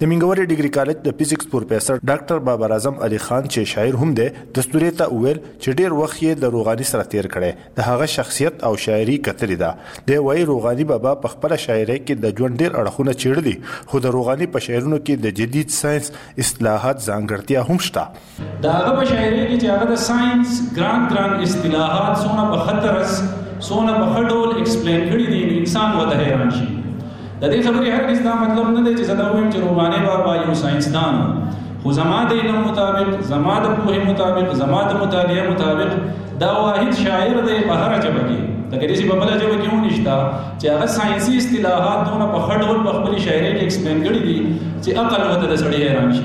د مینګورې ډګري کالج د فزیکس پروفیسر ډاکټر بابر اعظم علي خان چې شاعر هم دی، دستورې ته وویل چې ډېر وخت یې له روغاني سره تېر کړی، د هغه شخصیت او شاعري کتلې ده. دی وايي، روغاني بابا په خپله شاعرۍ کې د ژوند ډېر اړخونه څېړلي، خو د روغاني په شعرونو کې د جدید ساینس، اصطلاحات، ځانګړتیا هم شته. د هغه په شاعرۍ کې چې هغه د ساينس ګران ګران اصطلاحات څونه په خطرز څونه په خډول ایکسپلین کړی دی انسان وته حیران شي د دې خبرې هر کس دا مطلب نه دی چې زه دا وایم چې رومانه بابا یو ساينسدان خو زما د علم مطابق زما د پوهې مطابق زما د مطالعه مطابق دا واحد شاعر دی په هر ژبه کې دا کله چې په بل ژبه کې ونه نشتا چې هغه ساينسي اصطلاحات دونه په خډول په خپل شاعرۍ کې ایکسپلین کړی دي چې عقل وته د سړی حیران شي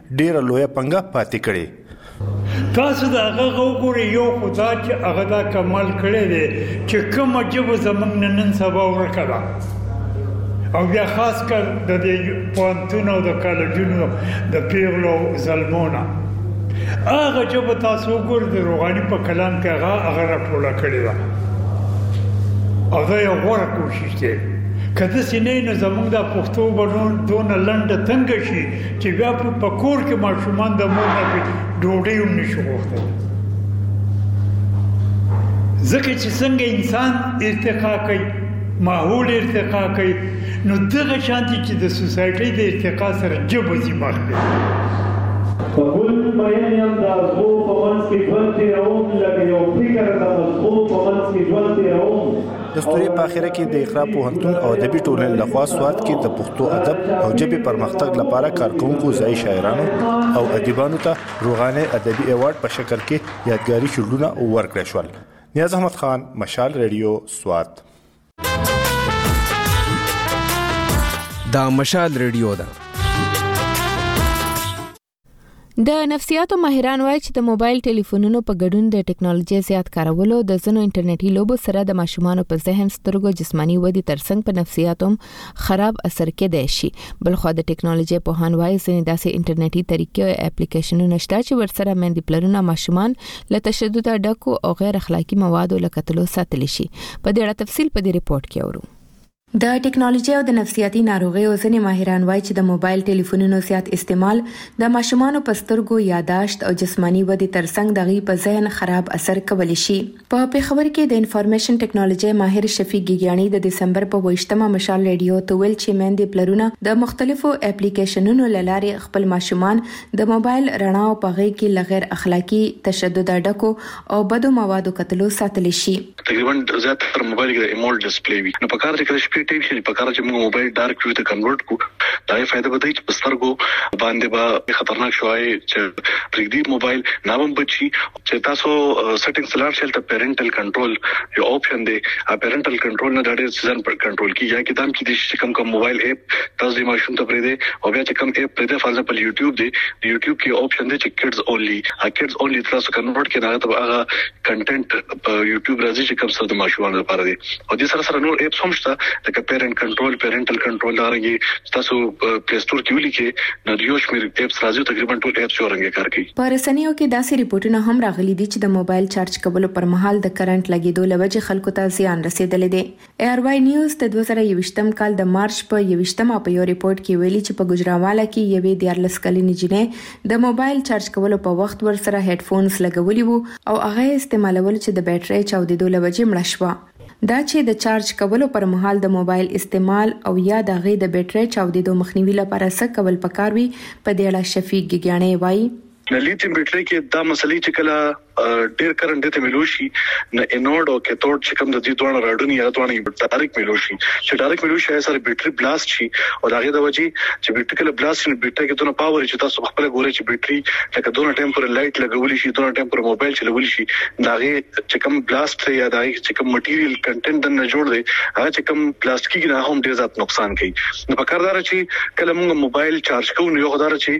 ډیره لویه پنګه پاتې کړي. تاسو د هغه غه وګورئ یو خو دا چې هغه دا کمال کړی دی چې کومه ژبه زموږ نه نن سبا ورکه ده او بیا خاص کر د دې پوهنتون او د کالجونو د پیغلو او زلمو نه هغه ژبه تاسو وګورئ د روغاني په کلام کې هغه هغه راټوله کړې ده او دا یو غوره کوشش دی که داسې نه وي نو زموږ دا پښتو به نور دونه لنډه تنګه شي چې بیا په کور کې ماشومان د مور نه ډوډۍ هم نشو غوښتل ځکه چې څنګه انسان ارتقا کوي ماحول ارتقا کوي نو دغه شانتي چې د سوسایټي د ارتقا سره جبه دي مخ دی په ګل مېن یم د ازغو په منځ کې ژوند تېروم لږ یو فکر د مزغو په منځ کې ژوند تېروم د ستوري په اخره کې د اقرا پوهنتون او ادبي ټولنې لخوا سواد کې د پښتو ادب او ژبې پرمختګ لپاره کارکونکو ځای شاعرانو او ادیبانو ته روغانه ادبي ایوارډ په شکل کې یادګاري شولډونه ورکړ شول نیاز احمد خان مشال رادیو سواد دا مشال رادیو ده د نفسیاتو ماهران وایي چې د موبایل ټلیفونونو په ګډون د ټکنالوژي زیات کارولو د ځینو انټرنیټي لوبو سره د ماشومانو په ذهن سترګو جسماني ودی ترڅنګ په نفسیاتو خراب اثر کېدای شي بلخو د ټکنالوژي په هان وایي ځینې داسې انټرنیټي طریقې او اپلیکیشنونه شته چې ورسره مندي پلرونه ماشومان له تشدد ډکو او غیر اخلاقی موادو لکه تلو ساتل شي په دې اړه تفصیل په دې ریپورت کې اورو د ټکنالوژۍ او د نفسیاتي ناروغیو ځینې ماهران وایي چې د موبایل ټیلیفونونو زیات استعمال د ماشومانو په سترګو، یاداشت او جسماني ودې ترڅنګ د هغوی په ذهن خراب اثر کولی شي. په پېښور کې د انفارمېشن ټکنالوژۍ ماهر شفیق ګیګیاڼي د دسمبر په ویشتمه مشال رېډیو ته وویل چې میندې پلرونه د مختلفو اپلیکېشنونو له لارې خپل ماشومان د موبایل رڼا او په هغې کې له غیر اخلاقي، تشدده ډکو او بدو موادو کتلو ساتلی شي. تقریبا زیات تر موبایل کې د ایمولډ ډسپلې وي نو پکار چې که د شپې ټیپ شي پکار چې موږ موبایل ډارک ویو ته کنورټ کړو د هغې فایده به دای چې په سترګو باندې به خطرناک شعاعې چې پریږدي موبایل نه به هم بچ شي چې تاسو سیټنګز ته لاړ شئ هلته پیرنټل کنټرول یو اوپشن دی هغه پیرنټل کنټرول نه دا ډېر سیزن پر کنټرول کیږي هغه کې دا هم کیدای شي چې کوم کوم موبایل اپ تاسو د ماشوم ته پرېږدئ او بیا چې کوم اپ پرېږدئ فار ایگزامپل یوټیوب دی د یوټیوب کې یو اوپشن دی چې کډز اونلي کیډز اونلی تاسو کنورټ کې دا ته هغه کنټینټ په یوټیوب راځي چې کوم څه د ماشومان لپاره دي او د سره سره نور اپس هم شته لکه پیرنټ کنټرول پیرنټل کنټرول دا رنګي تاسو پلی سٹور کې ولیکي نو یو شمیر اپس راځي تقریبا ټول اپس یو رنګ کار کوي په رسنیو کې داسې ریپورتونه هم راغلي دي چې د موبایل چارج کولو پر مهال د کرنټ لګیدو لوجې خلکو ته زیان رسیدلې دي اې ار وای نیوز د دوه زره یوویشت کال د مارچ په یوویشت مه په یو رپورټ کې ویلي چې په ګوجرانواله کې یوې دیارلس کلنې جینۍ د موبایل چارج کولو په وخت ورسره هیډفونز لګولي وو او هغه یې استعمالول چې د بیټرۍ چاودېدو له وجې مړه شوه. دا چې د چارج کولو پر مهال د موبایل استعمال او یا د هغې د بیټرۍ چاودېدو مخنیوي لپاره څه کول پکار وي، په دې اړه شفیق ګیګیاڼی وايي، نه لیتیم بیټری کې دا مسلې چې کله ډیر کرنټ دته ملو شي نه انورډ او کیتورډ چې کوم د دې دوه راډونی یا دوه یې ډایرک ملو شي چې ډایرک ملو شي سره بیټری بلاست شي او دا غي د وجې چې بیټری کله بلاست شي بیټری کې دونه پاور چې تاسو خپل ګوري چې بیټری لکه دونه ټایم پر لایټ لګول شي دونه ټایم پر موبایل چلول شي دا غي چې کوم بلاست یا دا غي چې کوم مټیریل کنټینټ نه جوړ دی هغه چې کوم پلاستیکي نه هم ډیر زیات نقصان کوي نو په کار دار چې کله موږ موبایل چارج کوو نو یو خدای چې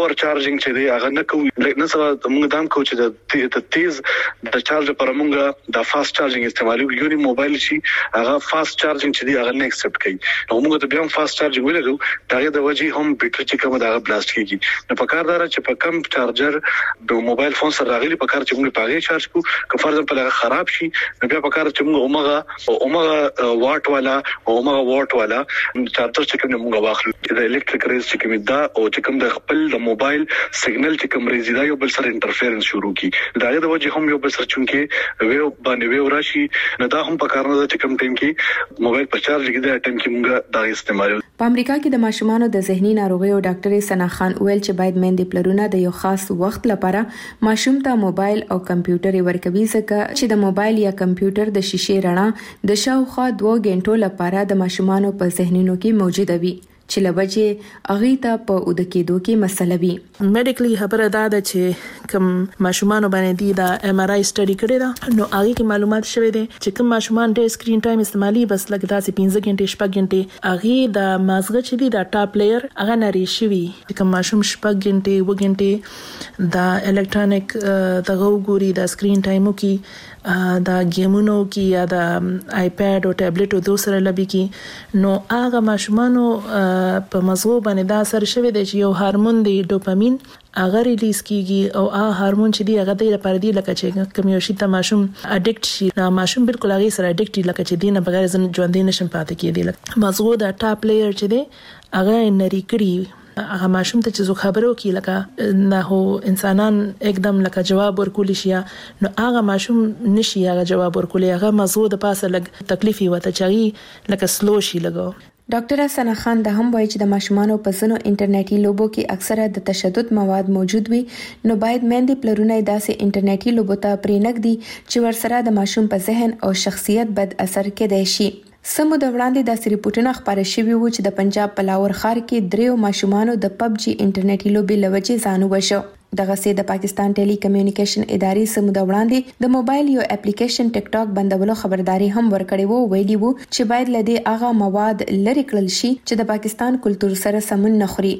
اور چارجینګ چې دی هغه نه کوو نه سره موږ دام کوو چې د تیز د چارج پر موږ د فاست چارجینګ استعمالو یو نه موبایل شي هغه فاست چارجینګ چې دی هغه نه ایکسپټ کوي نو موږ ته بیا هم فاست چارجینګ ولرو دا د وجې هم بیټری چې کوم دا بلاست کیږي نو په کار دار چې په کم چارجر د موبایل فون سره راغلي په کار چې موږ پاګې چارج کوو که فرض په لاره خراب شي بیا په کار چې موږ عمره او همغه واټ والا او همغه واټ والا چارجر چې کوم موږ واخلو د الکتریک ریز چې کوم دا او چې کوم د خپل د موبایل سیګنل چې کوم ریز دا یو بل سره انټرفیرنس شروع کی دا د وجه هم یو بل سره چونکی ویو باندې ویو راشي نه دا هم په کار نه چې کوم ټیم کې موبایل په چارج کې دا ټیم کې موږ دا استعمال په امریکا کې د ماشومانو د ذهني ناروغیو ډاکټرې سنا خان ویل چې باید مېندې پلرونه د یو خاص وخت لپاره ماشوم ته موبایل او کمپیوټرې ورکوي ځکه چې د موبایل یا کمپیوټر د شیشې رڼا د شاوخوا دوو ګنټو لپاره د ماشومانو په ذهنونو کې موجوده وي چې له وجې هغوی ته په اوده کېدو کې مسله وي. میډیکلي خبره دا ده چې کوم ماشومانو باندې دوی دا ایم ار آی سټډي کړې ده نو هغې کې معلومات شوی دی چې کوم ماشومان ډېر سکرین ټایم استعمالي بس لکه داسې پنځه ګنټې شپږ ګنټې هغې دا مازغه چې دي دا ټاپ لېیر هغه نرې شوي چې کوم ماشوم شپږ ګنټې اووه ګنټې دا الکترونیک دغه وګوري دا سکرین ټایم وکي دا گیمونه وکي یا دا آیپاد او ټابلیټ او دو سره لبي کی نو هغه ماشومانو په مزغو باندې دا اثر شوی دی چې یو هارمون دی ډوپامین هغه ریلیز کیږي او هغه هارمون چې دی هغه دی لپاره دی لکه چې کوم یو شي ته ماشوم اډیکټ شي نو ماشوم بالکل هغه سره اډیکټ لکه چې دینه بغیر ژوند نشم پاتې کیدی مزغو دا ټاپ لیر چې دی هغه نری کړی هغه ماشوم ته چې څوک خبره وکړي لکه نه هو انسانان ايک دم لکه جواب ورکولي شي نو هغه ماشوم نشي هغه جواب ورکولي هغه مزغو د پاسه لږ تکليف يي وته چې هغي لکه سلو شي لږ. ډاکټره ثنا خان دا هم وايي چې د ماشومانو په ځینو انټرنیټي لوبو کې اکثره د تشدد مواد موجود وي نو باید میندې پلرونه یې داسې انټرنیټي لوبو ته پرې نږدي چې ورسره د ماشوم په ذهن او شخصیت بد اثر کیدای شي. څه موده وړاندې داسې رپوټونه خپاره شوي وو چې د پنجاب په لاهور ښار کې درېیو ماشومانو د پب جي انټرنېټي لوبې له وجې ځان ووژه. دغسې د پاکستان ټېلي کمیونیکېشن ادارې څه موده وړاندې د موبایل یو اپلیکېشن ټک ټاک بندولو خبرداری هم ورکړی وو او ویلي وو چې باید له دې هغه مواد لرې کړل شي چې د پاکستان کلتور سره سمون نه خوري.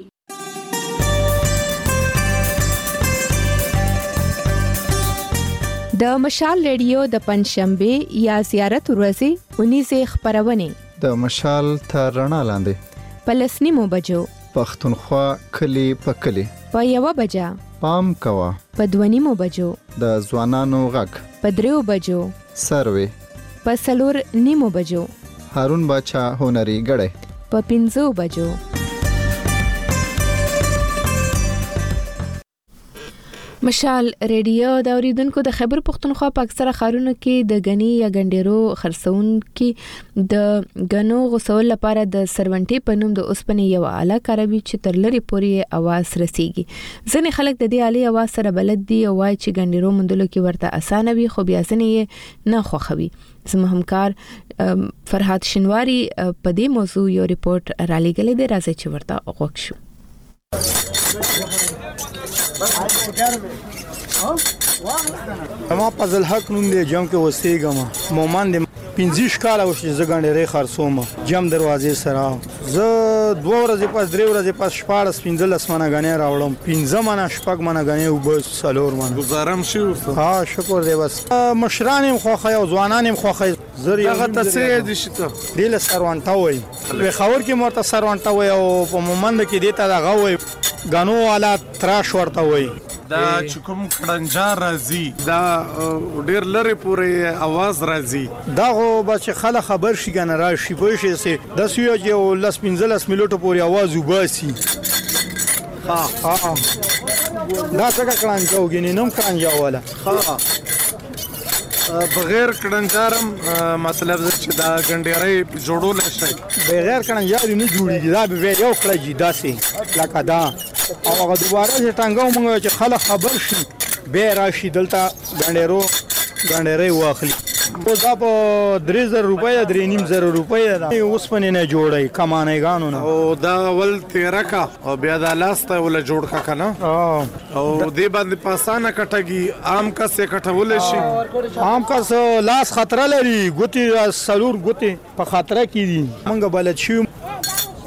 د مشال ریډیو د پنځشنبه یا زیارت ورځې اونیزه خبرونه د مشال تر رڼا لاندې پلسنی مو بجو پښتونخوا کلی په کلی په یو بجا پام کوا په دونی مو بجو د ځوانانو غږ په دریو بجو سروي په سلور نیمو بجو هارون باچا هنري ګړی په پنځو بجو مشال ریډیو د اوریدونکو د خبر پښتونخوا په اکثره خارونو کې د غنی یا ګنډیرو خرڅون کې د غنو غسول لپاره د سرونټي په نوم د اوسپنې یو آله کاروي چې تر لری پورې اواز رسیږي ځینې خلک د دې آلې اواز سره بلد دي او وایي چې ګنډیرو مندلو کې ورته اسانه وي خو بیا ځینې نه خوخوي زموږ همکار فرهاد شنواری په دې موضوع یو ریپورت را لېږلی دی راځي چې ورته غوښ شو ما په ځل حق نوم دی جام کې وسېګم مومن دی 15 کال وشي زګانډې ری خرڅوم جام دروازې سره زه دوه ورځې پس درې ورځې پس شپاړس پنځلس منه غنې راوړم پنځه منه شپږ منه غنې او بس څلور منه گزارم شي ورته ها شکر دی بس مشران هم خوخه او ځوانان هم خوخه زر یو هغه تسې دي شي ته دله سروانټا وای په خاور کې مرته سروانټا وای او په مومند کې دیتا دغه وای غنو والا تراش ورته وای دا چې کوم کړنجا راځي دا ډیر لرې پورې اواز راځي دا خو به چې خلک خبر شي کنه راشي پوه شي سي د سویا چې او لس پنځلس ملټو پورې اواز وباسي ها ها دا څنګه کړنجا وګینې نوم کړنجا والا ها بغیر کړنجارم مطلب چې دا ګنډېرې جوړول شي بغیر کړنجار نه جوړیږي دا به یو کړی داسې لکه دا او هغه دوباره چې ټانګه مونږ چې خلک خبر شي به راشي دلته ګنډیرو ګنډیرې واخلي او دا په 3000 روپۍ 3000 روپۍ دا اوس پنې نه جوړي کمانه غانو نه او دا ول 13 کا او بیا دا لاسته ول جوړ کا کنه او دې باندې پاسانه کټګي عام کس یې کټول شي عام کس لاس خطر لري ګوتی سلور ګوتی په خاطر کې دي مونږ بلد شو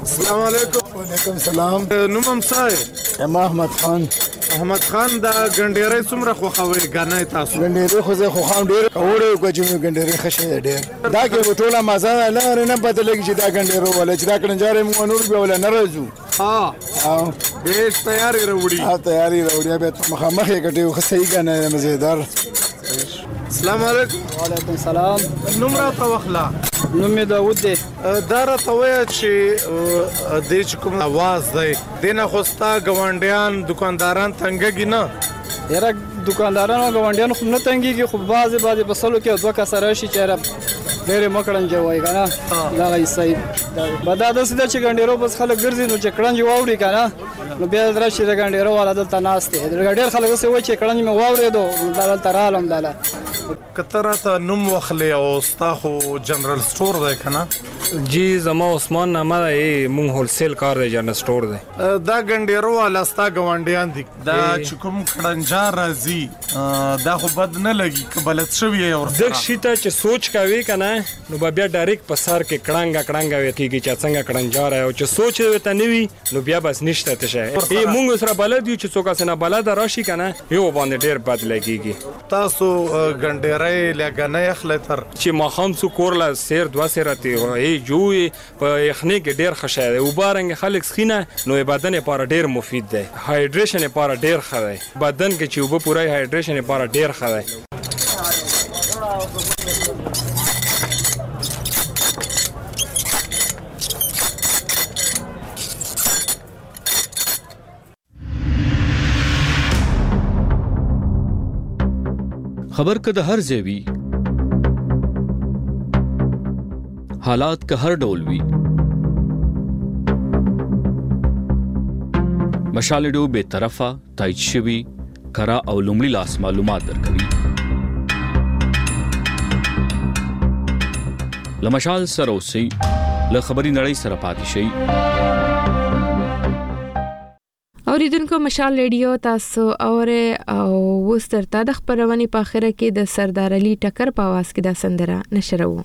السلام علیکم وعلیکم السلام نوم هم څه ما احمد خان احمد خان دا ګنډېرې څومره خوخوي غنه تاسو ګنډېرې خو زه خوخام ډېر اوړې کو چې ګنډېرې خشه ډېر دا کې ټوله مزه نه نه بدلږي چې دا ګنډېرو ولا چې دا کړنجارې مونږ نور به ولا ناراضو ها او بیش تیاری راوړي ها تیاری راوړي به ته مخامخې کټیو خسې کنه مزیدار السلام علیکم وعلیکم السلام نوم را ته وخلا نوم می داوود دی دا را ته وای چې د چې کوم आवाज دی دینه خوستا ګوانډیان دکانداران تنګګی نه یاره دکانداران او ګاونډیان خو نه تنګیږي خو بعضې بعضې په سلو کې دوه کسه راشي چې یاره ډېرې مه کړنجې وایي که نه دغه یې صحیح به دا داسې ده چې ګنډېرو بس خلک ګرځي نو چې کړنجې واوري که نه نو بیا راشي د ګنډېرو والا دلته ناست دی ډېر خلک داسې وایي چې کړنج مې واورېدو نو دا دلته رالم دله که ته راته نوم واخلې او ستا خو جنرال سټور دی که نه جی زما عثمان نامه ده مونږ هولسیل کار دی جنرال سټور دی دا ګنډېرو والا ستا ګاونډیان دي دا چې کوم کړنجا راځي دا خو بد نه لګي که بلد شوی یې ورسره دغه شي ته چې سوچ کوي که نه نو به بیا ډایرک په سر کې کړنګه کړنګه وې کېږي چې څنګه کړنجا راي او چې سوچ یې ورته نه وي نو بیا بس نشته ته شی یې مونږ سره بلد یو چې څوک هسې نابلده راشي که نه یو باندې ډېر بد لګېږي تاسو ګنډېری لګنۍ اخلئ تر چې ماښام څو کور له سیر دوه سیره تېروئ جوړ یې په یخنې کې ډیر ښه شی دی اوبه رنګ خلک څښي نه نو یې بدن لپاره ډیر مفید دی هایډریشن لپاره ډیر ښه دی بدن کې چې اوبه پوره وي هایډریشن لپاره ډیر ښه دی. خبر که د هر ځای وي حالات که هر ډول وي مشالډو به طرفه تایید شوی کره او لومړي لاس معلومات درکوي لمشال سره اوسئ له خبري نړۍ سره پاتې شئ اوریدونکو مشال ریډیو تاسو اوره او وسترته د خبرونه په اخره کې د سردار علي ټکر په आवाज کې دا سندره نشروو